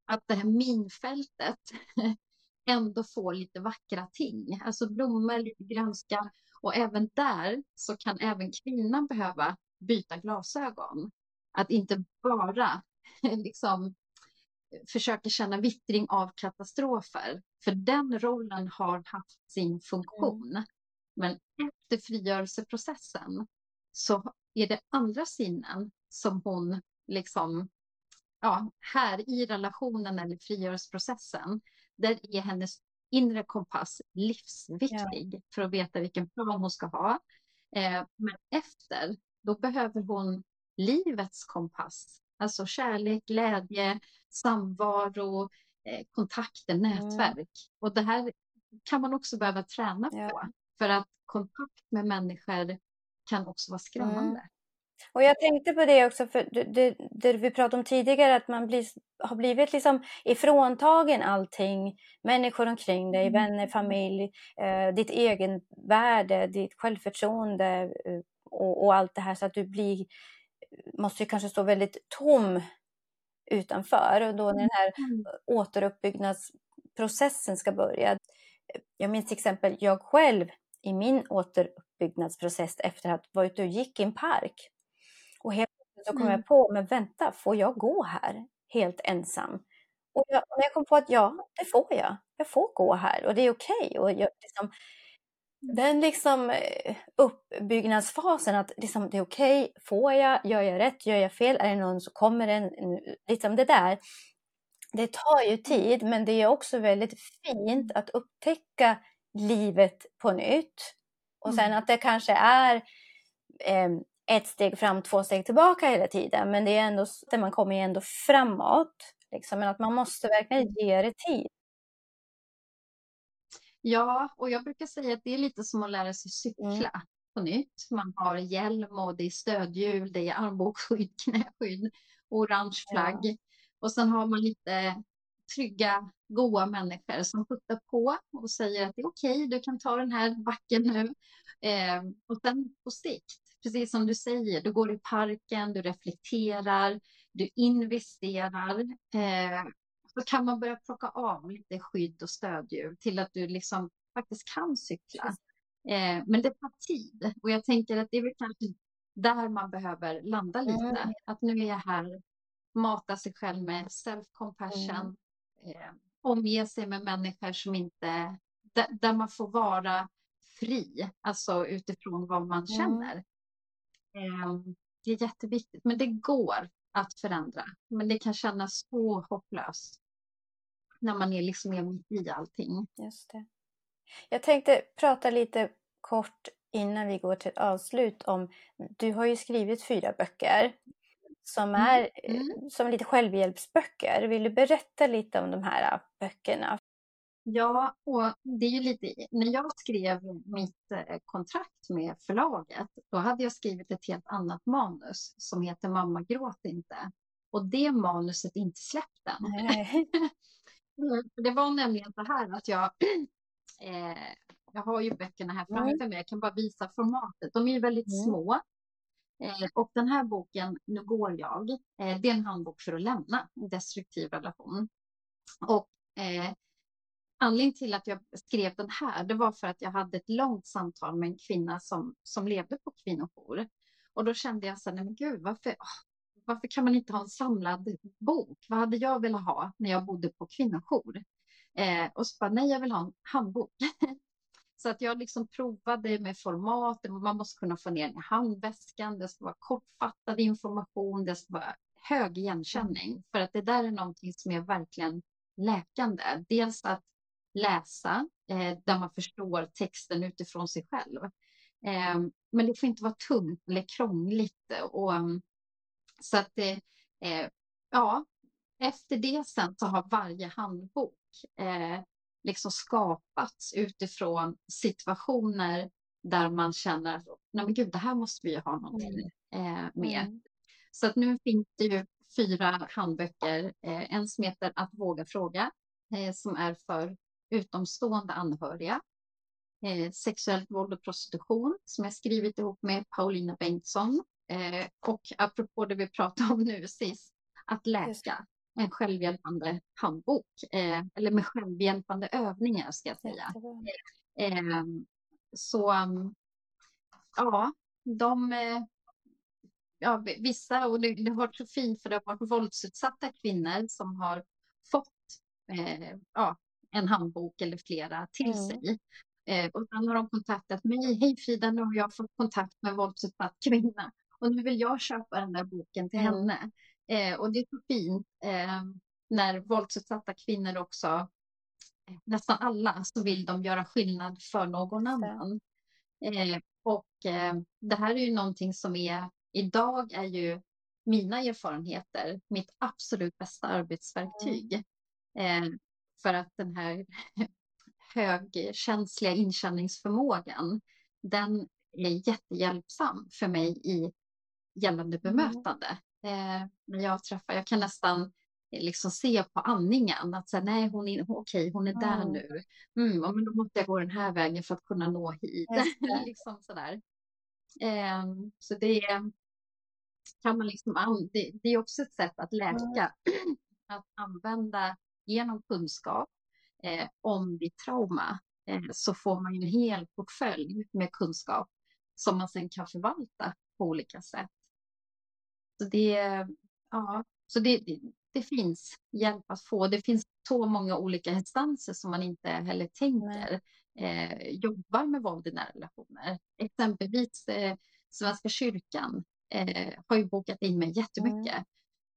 att det här minfältet *laughs* ändå får lite vackra ting, alltså blommor, lite grönska. Och även där så kan även kvinnan behöva byta glasögon. Att inte bara *laughs* liksom försöker känna vittring av katastrofer. För den rollen har haft sin funktion. Men efter frigörelseprocessen så är det andra sinnen som hon liksom, ja, här i relationen eller frigörelseprocessen, där är hennes inre kompass livsviktig ja. för att veta vilken plan hon ska ha. Eh, men efter, då behöver hon livets kompass Alltså kärlek, glädje, samvaro, eh, kontakter, mm. nätverk. Mm. Och det här kan man också behöva träna ja. på. För att kontakt med människor kan också vara skrämmande. Mm. Och jag tänkte på det också, för det, det, det vi pratade om tidigare, att man blir, har blivit liksom ifråntagen allting. Människor omkring dig, mm. vänner, familj, eh, ditt egenvärde, ditt självförtroende eh, och, och, allt det här. Så att du blir måste ju kanske stå väldigt tom utanför och då när den här mm. återuppbyggnadsprocessen ska börja. Jag minns till exempel jag själv i min återuppbyggnadsprocess efter att ha varit och gick i en park. Och helt plötsligt så kom mm. jag på, men vänta, får jag gå här helt ensam? Och, jag, och jag kom på att ja, det får jag. Jag får gå här och det är okej. Okay. Och jag, liksom, den liksom eh, uppbyggnadsfasen, att liksom, det är okej, okay, får jag, gör jag rätt, gör jag fel, är det någon som kommer en, liksom det där. Det tar ju tid, men det är också väldigt fint att upptäcka livet på nytt. Och sen mm. att det kanske är eh, ett steg fram, två steg tillbaka hela tiden, men det är ändå, man kommer ju ändå framåt. Liksom, men att man måste verkligen ge det tid. Ja, och jag brukar säga att det är lite som att lära sig cykla mm. på nytt. Man har hjälm och det är stödhjul, det är armbågsskydd, *laughs* knäskydd, orange flagg. Ja. Och sen har man lite trygga, goa människor som puttar på och säger att det är okej, okay, du kan ta den här backen nu. Eh, och sen på sikt, precis som du säger, du går i parken, du reflekterar, du investerar. Eh, så kan man börja plocka av lite skydd och stödhjul till att du liksom faktiskt kan cykla. Eh, men det tar tid och jag tänker att det är väl kanske där man behöver landa lite. Mm. Att nu är jag här mata sig själv med self-compassion, mm. Omge sig med människor som inte, där, där, man får vara fri, alltså utifrån vad man mm. känner. Eh, det är jätteviktigt, men det går att förändra. Men det kan kännas så hopplöst när man är liksom mitt i allting. Just det. Jag tänkte prata lite kort innan vi går till avslut om, du har ju skrivit fyra böcker som mm, är mm. som lite självhjälpsböcker. Vill du berätta lite om de här böckerna? Ja, och det är ju lite, när jag skrev mitt eh, kontrakt med förlaget, då hade jag skrivit ett helt annat manus som heter Mamma gråt inte. Och det manuset är inte släppt än. *laughs* det var nämligen så här att jag, *clears throat* eh, jag har ju böckerna här framför mm. mig, jag kan bara visa formatet. De är ju väldigt mm. små. Eh, och den här boken, Nu går jag, eh, det är en handbok för att lämna en destruktiv relation. Och eh, anledningen till att jag skrev den här, det var för att jag hade ett långt samtal med en kvinna som, som levde på kvinnojour. Och då kände jag så här, nej men gud, varför, varför kan man inte ha en samlad bok? Vad hade jag velat ha när jag bodde på kvinnojour? Eh, och så bara, nej, jag vill ha en handbok. *laughs* så att jag liksom provade med format, man måste kunna få ner den i handväskan, det ska vara kortfattad information, det ska vara hög igenkänning. För att det där är någonting som är verkligen läkande. Dels att läsa, eh, där man förstår texten utifrån sig själv. Eh, men det får inte vara tungt eller krångligt. Och, så att det, eh, ja, efter det sen så har varje handbok eh, liksom skapats utifrån situationer där man känner att nej men gud, det här måste vi ju ha någonting eh, med. Mm. Så att nu finns det ju fyra handböcker. Eh, en som heter Att våga fråga, eh, som är för utomstående anhöriga. Eh, sexuellt våld och prostitution, som jag skrivit ihop med Paulina Bengtsson. Eh, och apropå det vi pratade om nu sist, att läka en självhjälpande handbok, eh, eller med självhjälpande övningar ska jag säga. Eh, så ja, de, eh, ja, vissa, och det, det har varit så fint för det har varit våldsutsatta kvinnor som har fått eh, ja, en handbok eller flera till mm. sig. Eh, och sen har de kontaktat mig. Hej Frida, nu har jag fått kontakt med en våldsutsatt kvinna och nu vill jag köpa den där boken till mm. henne. Eh, och det är så fint eh, när våldsutsatta kvinnor också, eh, nästan alla, så vill de göra skillnad för någon annan. Eh, och eh, det här är ju någonting som är, idag är ju mina erfarenheter mitt absolut bästa arbetsverktyg. Mm. Eh, för att den här *laughs* högkänsliga inkänningsförmågan, den är jättehjälpsam för mig i gällande mm. bemötande. Eh, när jag träffar, jag kan nästan eh, liksom se på andningen att säga, nej, hon är, okej, hon är mm. där nu. Mm, men då måste jag gå den här vägen för att kunna nå hit. *laughs* liksom sådär. Eh, så det kan man liksom, det, det, är också ett sätt att läka, mm. *clears throat* att använda genom kunskap eh, om ditt trauma eh, så får man en hel portfölj med kunskap som man sen kan förvalta på olika sätt. Så det, ja, så det, det finns hjälp att få. Det finns så många olika instanser som man inte heller tänker eh, jobbar med våld i nära relationer. Exempelvis eh, Svenska kyrkan eh, har ju bokat in mig jättemycket.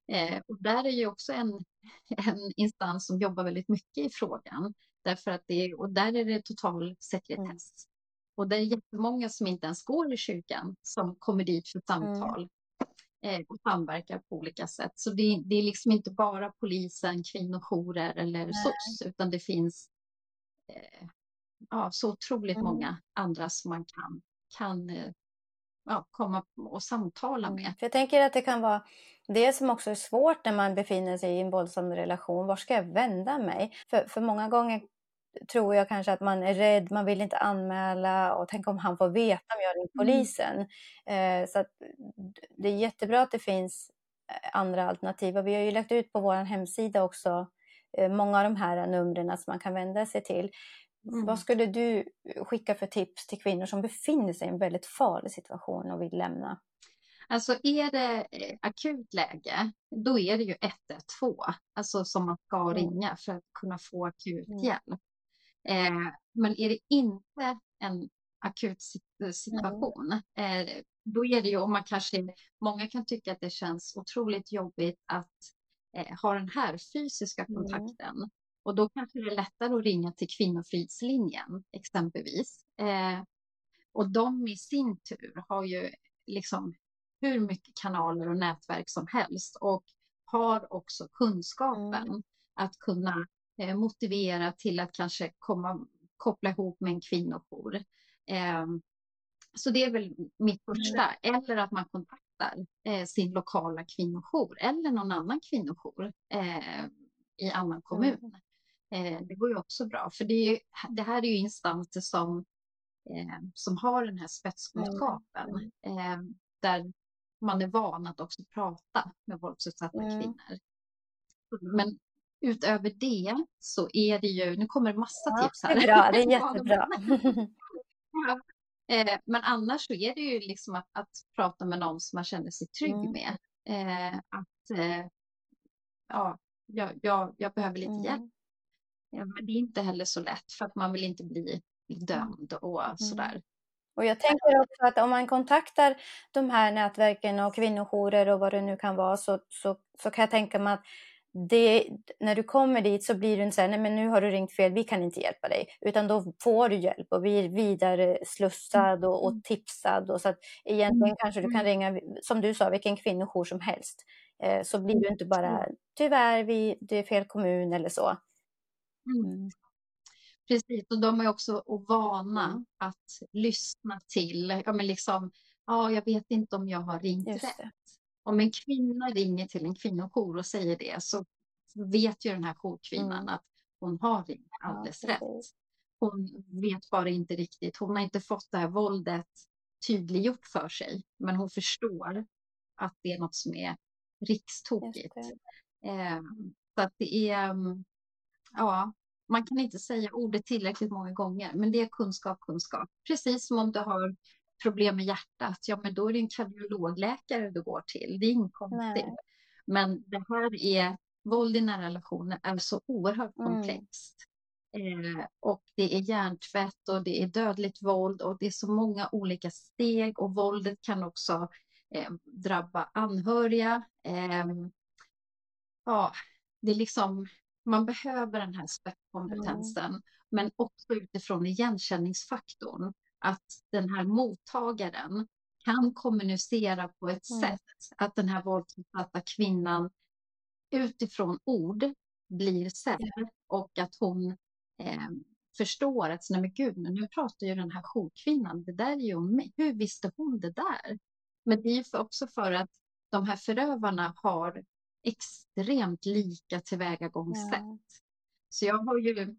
Mm. Eh, och där är ju också en, *laughs* en instans som jobbar väldigt mycket i frågan. Därför att det, och där är det total sekretess. Mm. Och det är jättemånga som inte ens går i kyrkan som kommer dit för samtal mm. eh, och samverkar på olika sätt. Så det, det, är liksom inte bara polisen, kvinnojourer eller Nej. SOS, utan det finns eh, ja, så otroligt mm. många andra som man kan, kan eh, ja, komma och samtala med. För jag tänker att det kan vara det som också är svårt när man befinner sig i en våldsam relation. Var ska jag vända mig? För, för många gånger tror jag kanske att man är rädd, man vill inte anmäla och tänk om han får veta om jag ringer mm. polisen. Mm. Så det är jättebra att det finns eh, andra alternativ. Och vi har ju lagt ut på vår hemsida också eh, många av de här numren som man kan vända sig till. Mm. Vad skulle du skicka för tips till kvinnor som befinner sig i en väldigt farlig situation och vill lämna? Alltså är det akut läge, då är det ju 112, alltså som man ska Mm. ringa för att kunna få akut Mm. hjälp. Eh, men är det inte en akut Mm. situation, eh, då är det ju om man kanske, många kan tycka att det känns otroligt jobbigt att eh, ha den här fysiska Mm. kontakten. Och då kanske det är lättare att ringa till Kvinnofridslinjen exempelvis. Eh, och de i sin tur har ju liksom hur mycket kanaler och nätverk som helst och har också kunskapen Mm. att kunna eh, motivera till att kanske komma, koppla ihop med en kvinnojour. Eh, så det är väl mitt första. Eller att man kontaktar eh, sin lokala kvinnojour eller någon annan kvinnojour eh, i annan kommun. Eh, det går ju också bra, för det, ju, det här är ju instanser som, eh, som har den här spetskunskapen. Eh, där man är van att också prata med våldsutsatta Mm. kvinnor. Men utöver det så är det ju, nu kommer det massa Ja, tips det här. är bra, det är *laughs* jättebra. *laughs* Eh, men annars så är det ju liksom att, att prata med någon som man känner sig trygg Mm. med. Eh, att eh, ja, jag, jag, jag behöver lite hjälp. Mm. Ja, men det är inte heller så lätt för att man vill inte bli dömd och Mm. sådär. Och jag tänker också att om man kontaktar de här nätverken och kvinnojourer och vad det nu kan vara så, så, så kan jag tänka mig att det, när du kommer dit så blir du inte så här, nej men nu har du ringt fel, vi kan inte hjälpa dig. Utan då får du hjälp och blir vidare slussad och, och tipsad. Och så att egentligen Mm. kanske du kan Mm. ringa, som du sa, vilken kvinnojour som helst. Eh, så blir du inte bara, tyvärr, vi, det är fel kommun eller så. Mm. Mm. Precis, och de är också vana Mm. att lyssna till, ja men liksom, ja jag vet inte om jag har ringt rätt. Om en kvinna ringer till en kvinnojour och säger det så vet ju den här jourkvinnan Mm. att hon har ringt alldeles rätt. Hon vet bara inte riktigt, hon har inte fått det här våldet tydliggjort för sig, men hon förstår att det är något som är rikstokigt. Eh, så att det är, mm, ja, man kan inte säga ordet tillräckligt många gånger, men det är kunskap, kunskap. Precis som om du har problem med hjärtat, ja men då är det en kardiologläkare du går till. Det är inget konstigt. Men det här är, våld i nära relationer är så oerhört Mm. komplext. Eh, och det är hjärntvätt och det är dödligt våld och det är så många olika steg och våldet kan också eh, drabba anhöriga. Eh, ja, det är liksom, man behöver den här spetskompetensen, men också utifrån igenkänningsfaktorn. Att den här mottagaren kan kommunicera på ett Mm. sätt att den här våldsutsatta kvinnan utifrån ord blir sedd och att hon eh, förstår att nej men gud, nu pratar ju den här jourkvinnan, det där är ju om mig. Hur visste hon det där? Men det är ju också för att de här förövarna har extremt lika tillvägagångssätt. Ja. Så jag har ju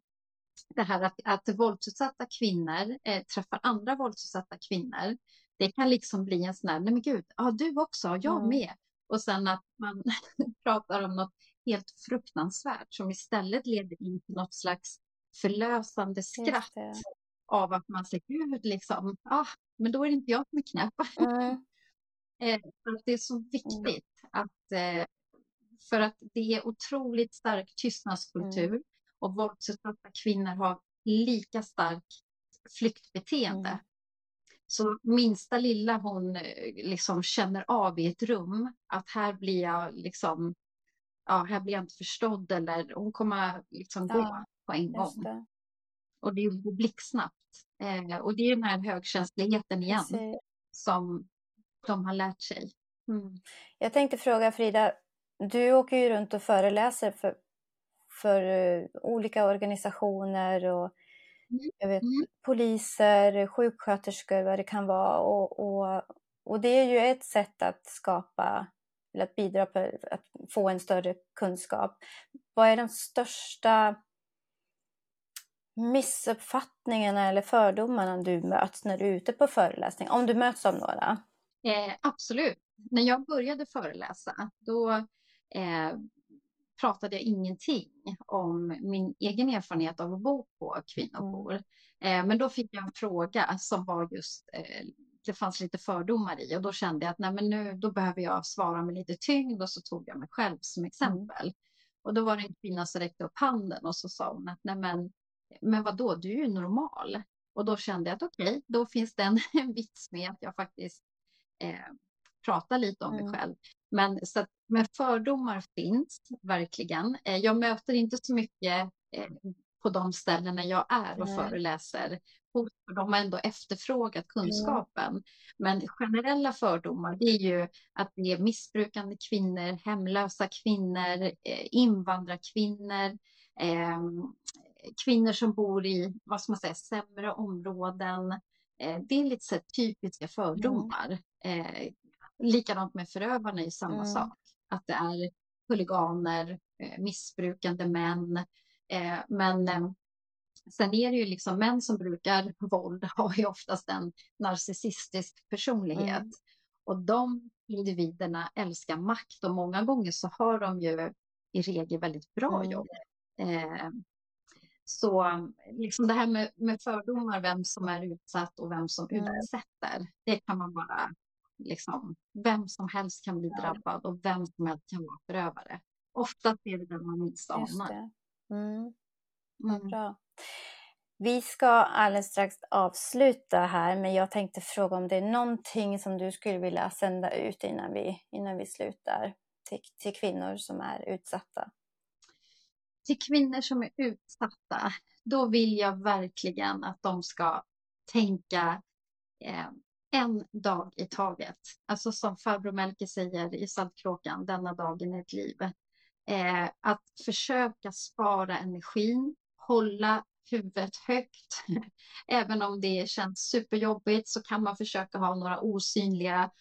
det här att, att våldsutsatta kvinnor eh, träffar andra våldsutsatta kvinnor. Det kan liksom bli en sån här, nej men gud, ja du också, jag Mm. med. Och sen att man *laughs* pratar om något helt fruktansvärt som istället leder in till något slags förlösande skratt av att man säger, gud liksom, ah, men då är det inte jag som är knäpp. Mm. *laughs* Eh, att det är så viktigt att, eh, för att det är otroligt stark tystnadskultur Mm. Och våldsutsatta kvinnor har lika stark flyktbeteende. Mm. Så minsta lilla hon eh, liksom känner av i ett rum att här blir jag liksom, ja, här blir jag inte förstådd eller hon kommer liksom gå Ja, på en gång. det. Och det går blixtsnabbt. Eh, och det är den här högkänsligheten igen Precis. som de har lärt sig. Mm. Jag tänkte fråga Frida, du åker ju runt och föreläser för, för eh, olika organisationer och Mm, jag vet, mm. poliser, sjuksköterskor, vad det kan vara. Och, och, och det är ju ett sätt att skapa, eller att bidra på att få en större kunskap. Vad är de största missuppfattningarna eller fördomarna du möts när du är ute på föreläsning? Om du möts av några? Eh, absolut. När jag började föreläsa, då eh, pratade jag ingenting om min egen erfarenhet av att bo på kvinnojour. Eh, men då fick jag en fråga som var just, eh, det fanns lite fördomar i och då kände jag att nej, men nu, då behöver jag svara med lite tyngd och så tog jag mig själv som exempel. Mm. Och då var det en kvinna som räckte upp handen och så sa hon att nej men, men vadå, du är ju normal. Och då kände jag att okej, okay, då finns det en, *laughs* en vits med att jag faktiskt eh, pratar lite om mm. mig själv. Men, så att, men fördomar finns verkligen. Eh, jag möter inte så mycket eh, på de ställena jag är och Nej. föreläser. För de har ändå efterfrågat kunskapen. Mm. Men generella fördomar det är ju att det är missbrukande kvinnor, hemlösa kvinnor, eh, invandrarkvinnor, eh, kvinnor som bor i vad ska man säga, sämre områden. Eh, det är lite så typiska fördomar. Mm. Eh, likadant med förövarna är samma mm. sak. Att det är huliganer, eh, missbrukande män. Eh, men eh, sen är det ju liksom män som brukar våld *laughs* har ju oftast en narcissistisk personlighet. Mm. Och de individerna älskar makt och många gånger så har de ju i regel väldigt bra mm. jobb. Eh, så liksom det här med, med, fördomar, vem som är utsatt och vem som mm. utsätter, det kan man bara, liksom, vem som helst kan bli drabbad och vem som helst kan vara förövare. Oftast är det den man minst anar. Mm. Mm. Bra. Vi ska alldeles strax avsluta här, men jag tänkte fråga om det är någonting som du skulle vilja sända ut innan vi, innan vi slutar till, till kvinnor som är utsatta? Till kvinnor som är utsatta, då vill jag verkligen att de ska tänka eh, en dag i taget. Alltså som farbror Melker säger i Saltkråkan, denna dagen är ett liv. Eh, att försöka spara energin, hålla huvudet högt. *laughs* Även om det känns superjobbigt så kan man försöka ha några osynliga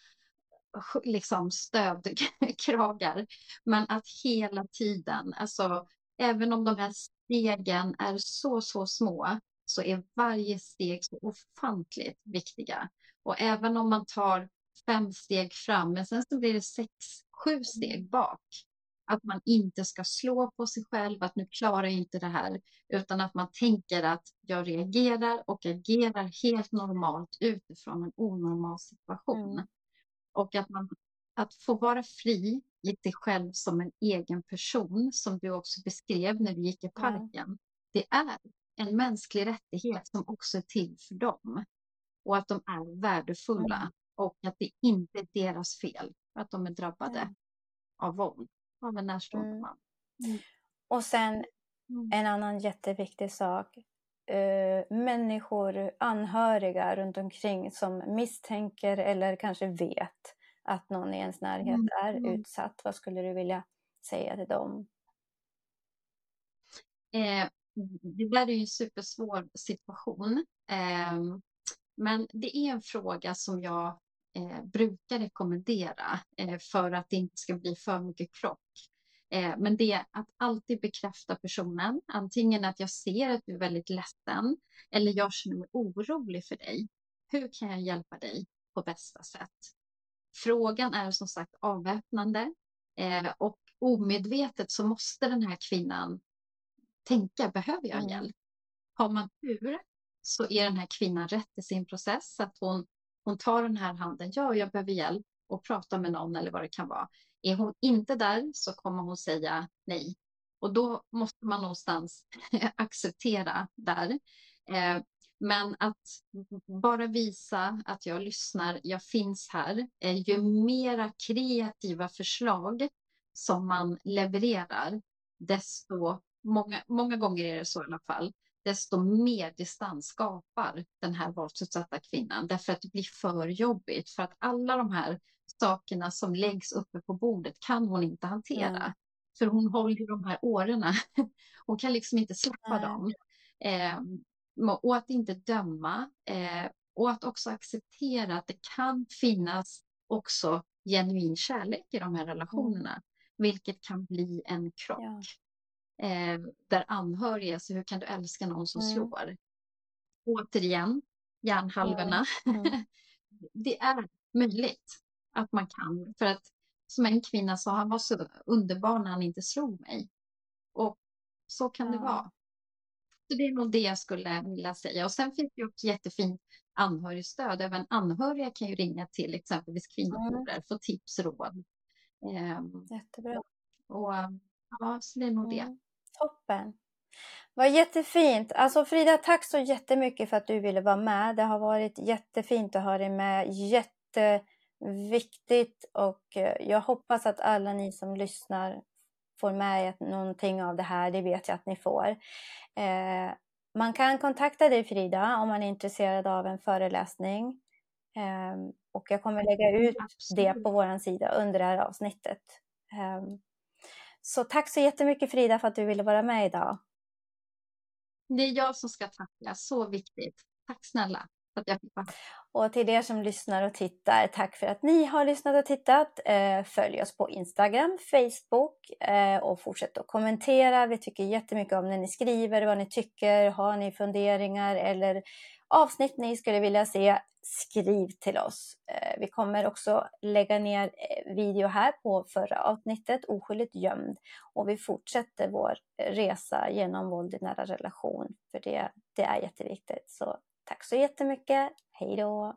liksom stödkragar. Men att hela tiden, alltså även om de här stegen är så, så små, så är varje steg så ofantligt viktiga. Och även om man tar fem steg fram, men sen så blir det sex, sju steg bak, att man inte ska slå på sig själv, att nu klarar jag inte det här, utan att man tänker att jag reagerar och agerar helt normalt utifrån en onormal situation. Mm. Och att, man, att få vara fri i sig själv som en egen person, som du också beskrev när du gick i parken, mm. det är en mänsklig rättighet som också är till för dem. Och att de är värdefulla mm. och att det inte är deras fel att de är drabbade mm. av våld av en närstående mm. man. Mm. Och sen mm. en annan jätteviktig sak. Uh, människor, anhöriga runt omkring som misstänker eller kanske vet att någon i ens närhet är utsatt. Vad skulle du vilja säga till dem? Eh, det där är ju en supersvår situation. Eh, men det är en fråga som jag eh, brukar rekommendera eh, för att det inte ska bli för mycket krock. Eh, men det är att alltid bekräfta personen, antingen att jag ser att du är väldigt ledsen eller jag känner mig orolig för dig. Hur kan jag hjälpa dig på bästa sätt? Frågan är som sagt avväpnande eh, och omedvetet så måste den här kvinnan tänka, behöver jag mm. hjälp? Har man tur så är den här kvinnan rätt i sin process, att hon hon tar den här handen, ja, jag behöver hjälp och prata med någon eller vad det kan vara. Är hon inte där så kommer hon säga nej. Och då måste man någonstans *laughs* acceptera där. Eh, men att bara visa att jag lyssnar, jag finns här. Eh, ju mera kreativa förslag som man levererar, desto många, många gånger är det så i alla fall, desto mer distans skapar den här våldsutsatta kvinnan. Därför att det blir för jobbigt. För att alla de här sakerna som läggs uppe på bordet kan hon inte hantera. Mm. För hon håller de här årorna. *laughs* Hon kan liksom inte släppa mm. dem. Eh, och att inte döma. Eh, och att också acceptera att det kan finnas också genuin kärlek i de här relationerna. Mm. Vilket kan bli en krock. Ja eh, där anhöriga, så hur kan du älska någon som mm. slår? Återigen, hjärnhalvorna. Mm. Mm. *laughs* det är möjligt att man kan, för att som en kvinna sa, han var så underbar när han inte slog mig. Och så kan ja. det vara. Så det är nog det jag skulle vilja säga. Och sen finns det också jättefint anhörigstöd. Även anhöriga kan ju ringa till exempelvis kvinnojourer, mm. få tips, råd. Ehm, Jättebra. Och, ja, så det är nog mm. det. Toppen. Vad jättefint. Alltså Frida, tack så jättemycket för att du ville vara med. Det har varit jättefint att ha dig med. Jätteviktigt och eh, jag hoppas att alla ni som lyssnar får med er någonting av det här. Det vet jag att ni får. Eh, man kan kontakta dig Frida om man är intresserad av en föreläsning. Eh, och jag kommer lägga ut det på vår sida under det här avsnittet. Eh, så tack så jättemycket Frida för att du ville vara med idag. Det är jag som ska tacka, så viktigt. Tack snälla att jag fick vara och till er som lyssnar och tittar, tack för att ni har lyssnat och tittat. Eh, följ oss på Instagram, Facebook eh, och fortsätt att kommentera. Vi tycker jättemycket om när ni skriver vad ni tycker. Har ni funderingar eller avsnitt ni skulle vilja se, skriv till oss. Eh, vi kommer också lägga ner eh, video här på förra avsnittet, Oskyldigt gömd. Och vi fortsätter vår eh, resa genom våld i nära relation, för det, det är jätteviktigt. Så Tack så jättemycket. Hej då!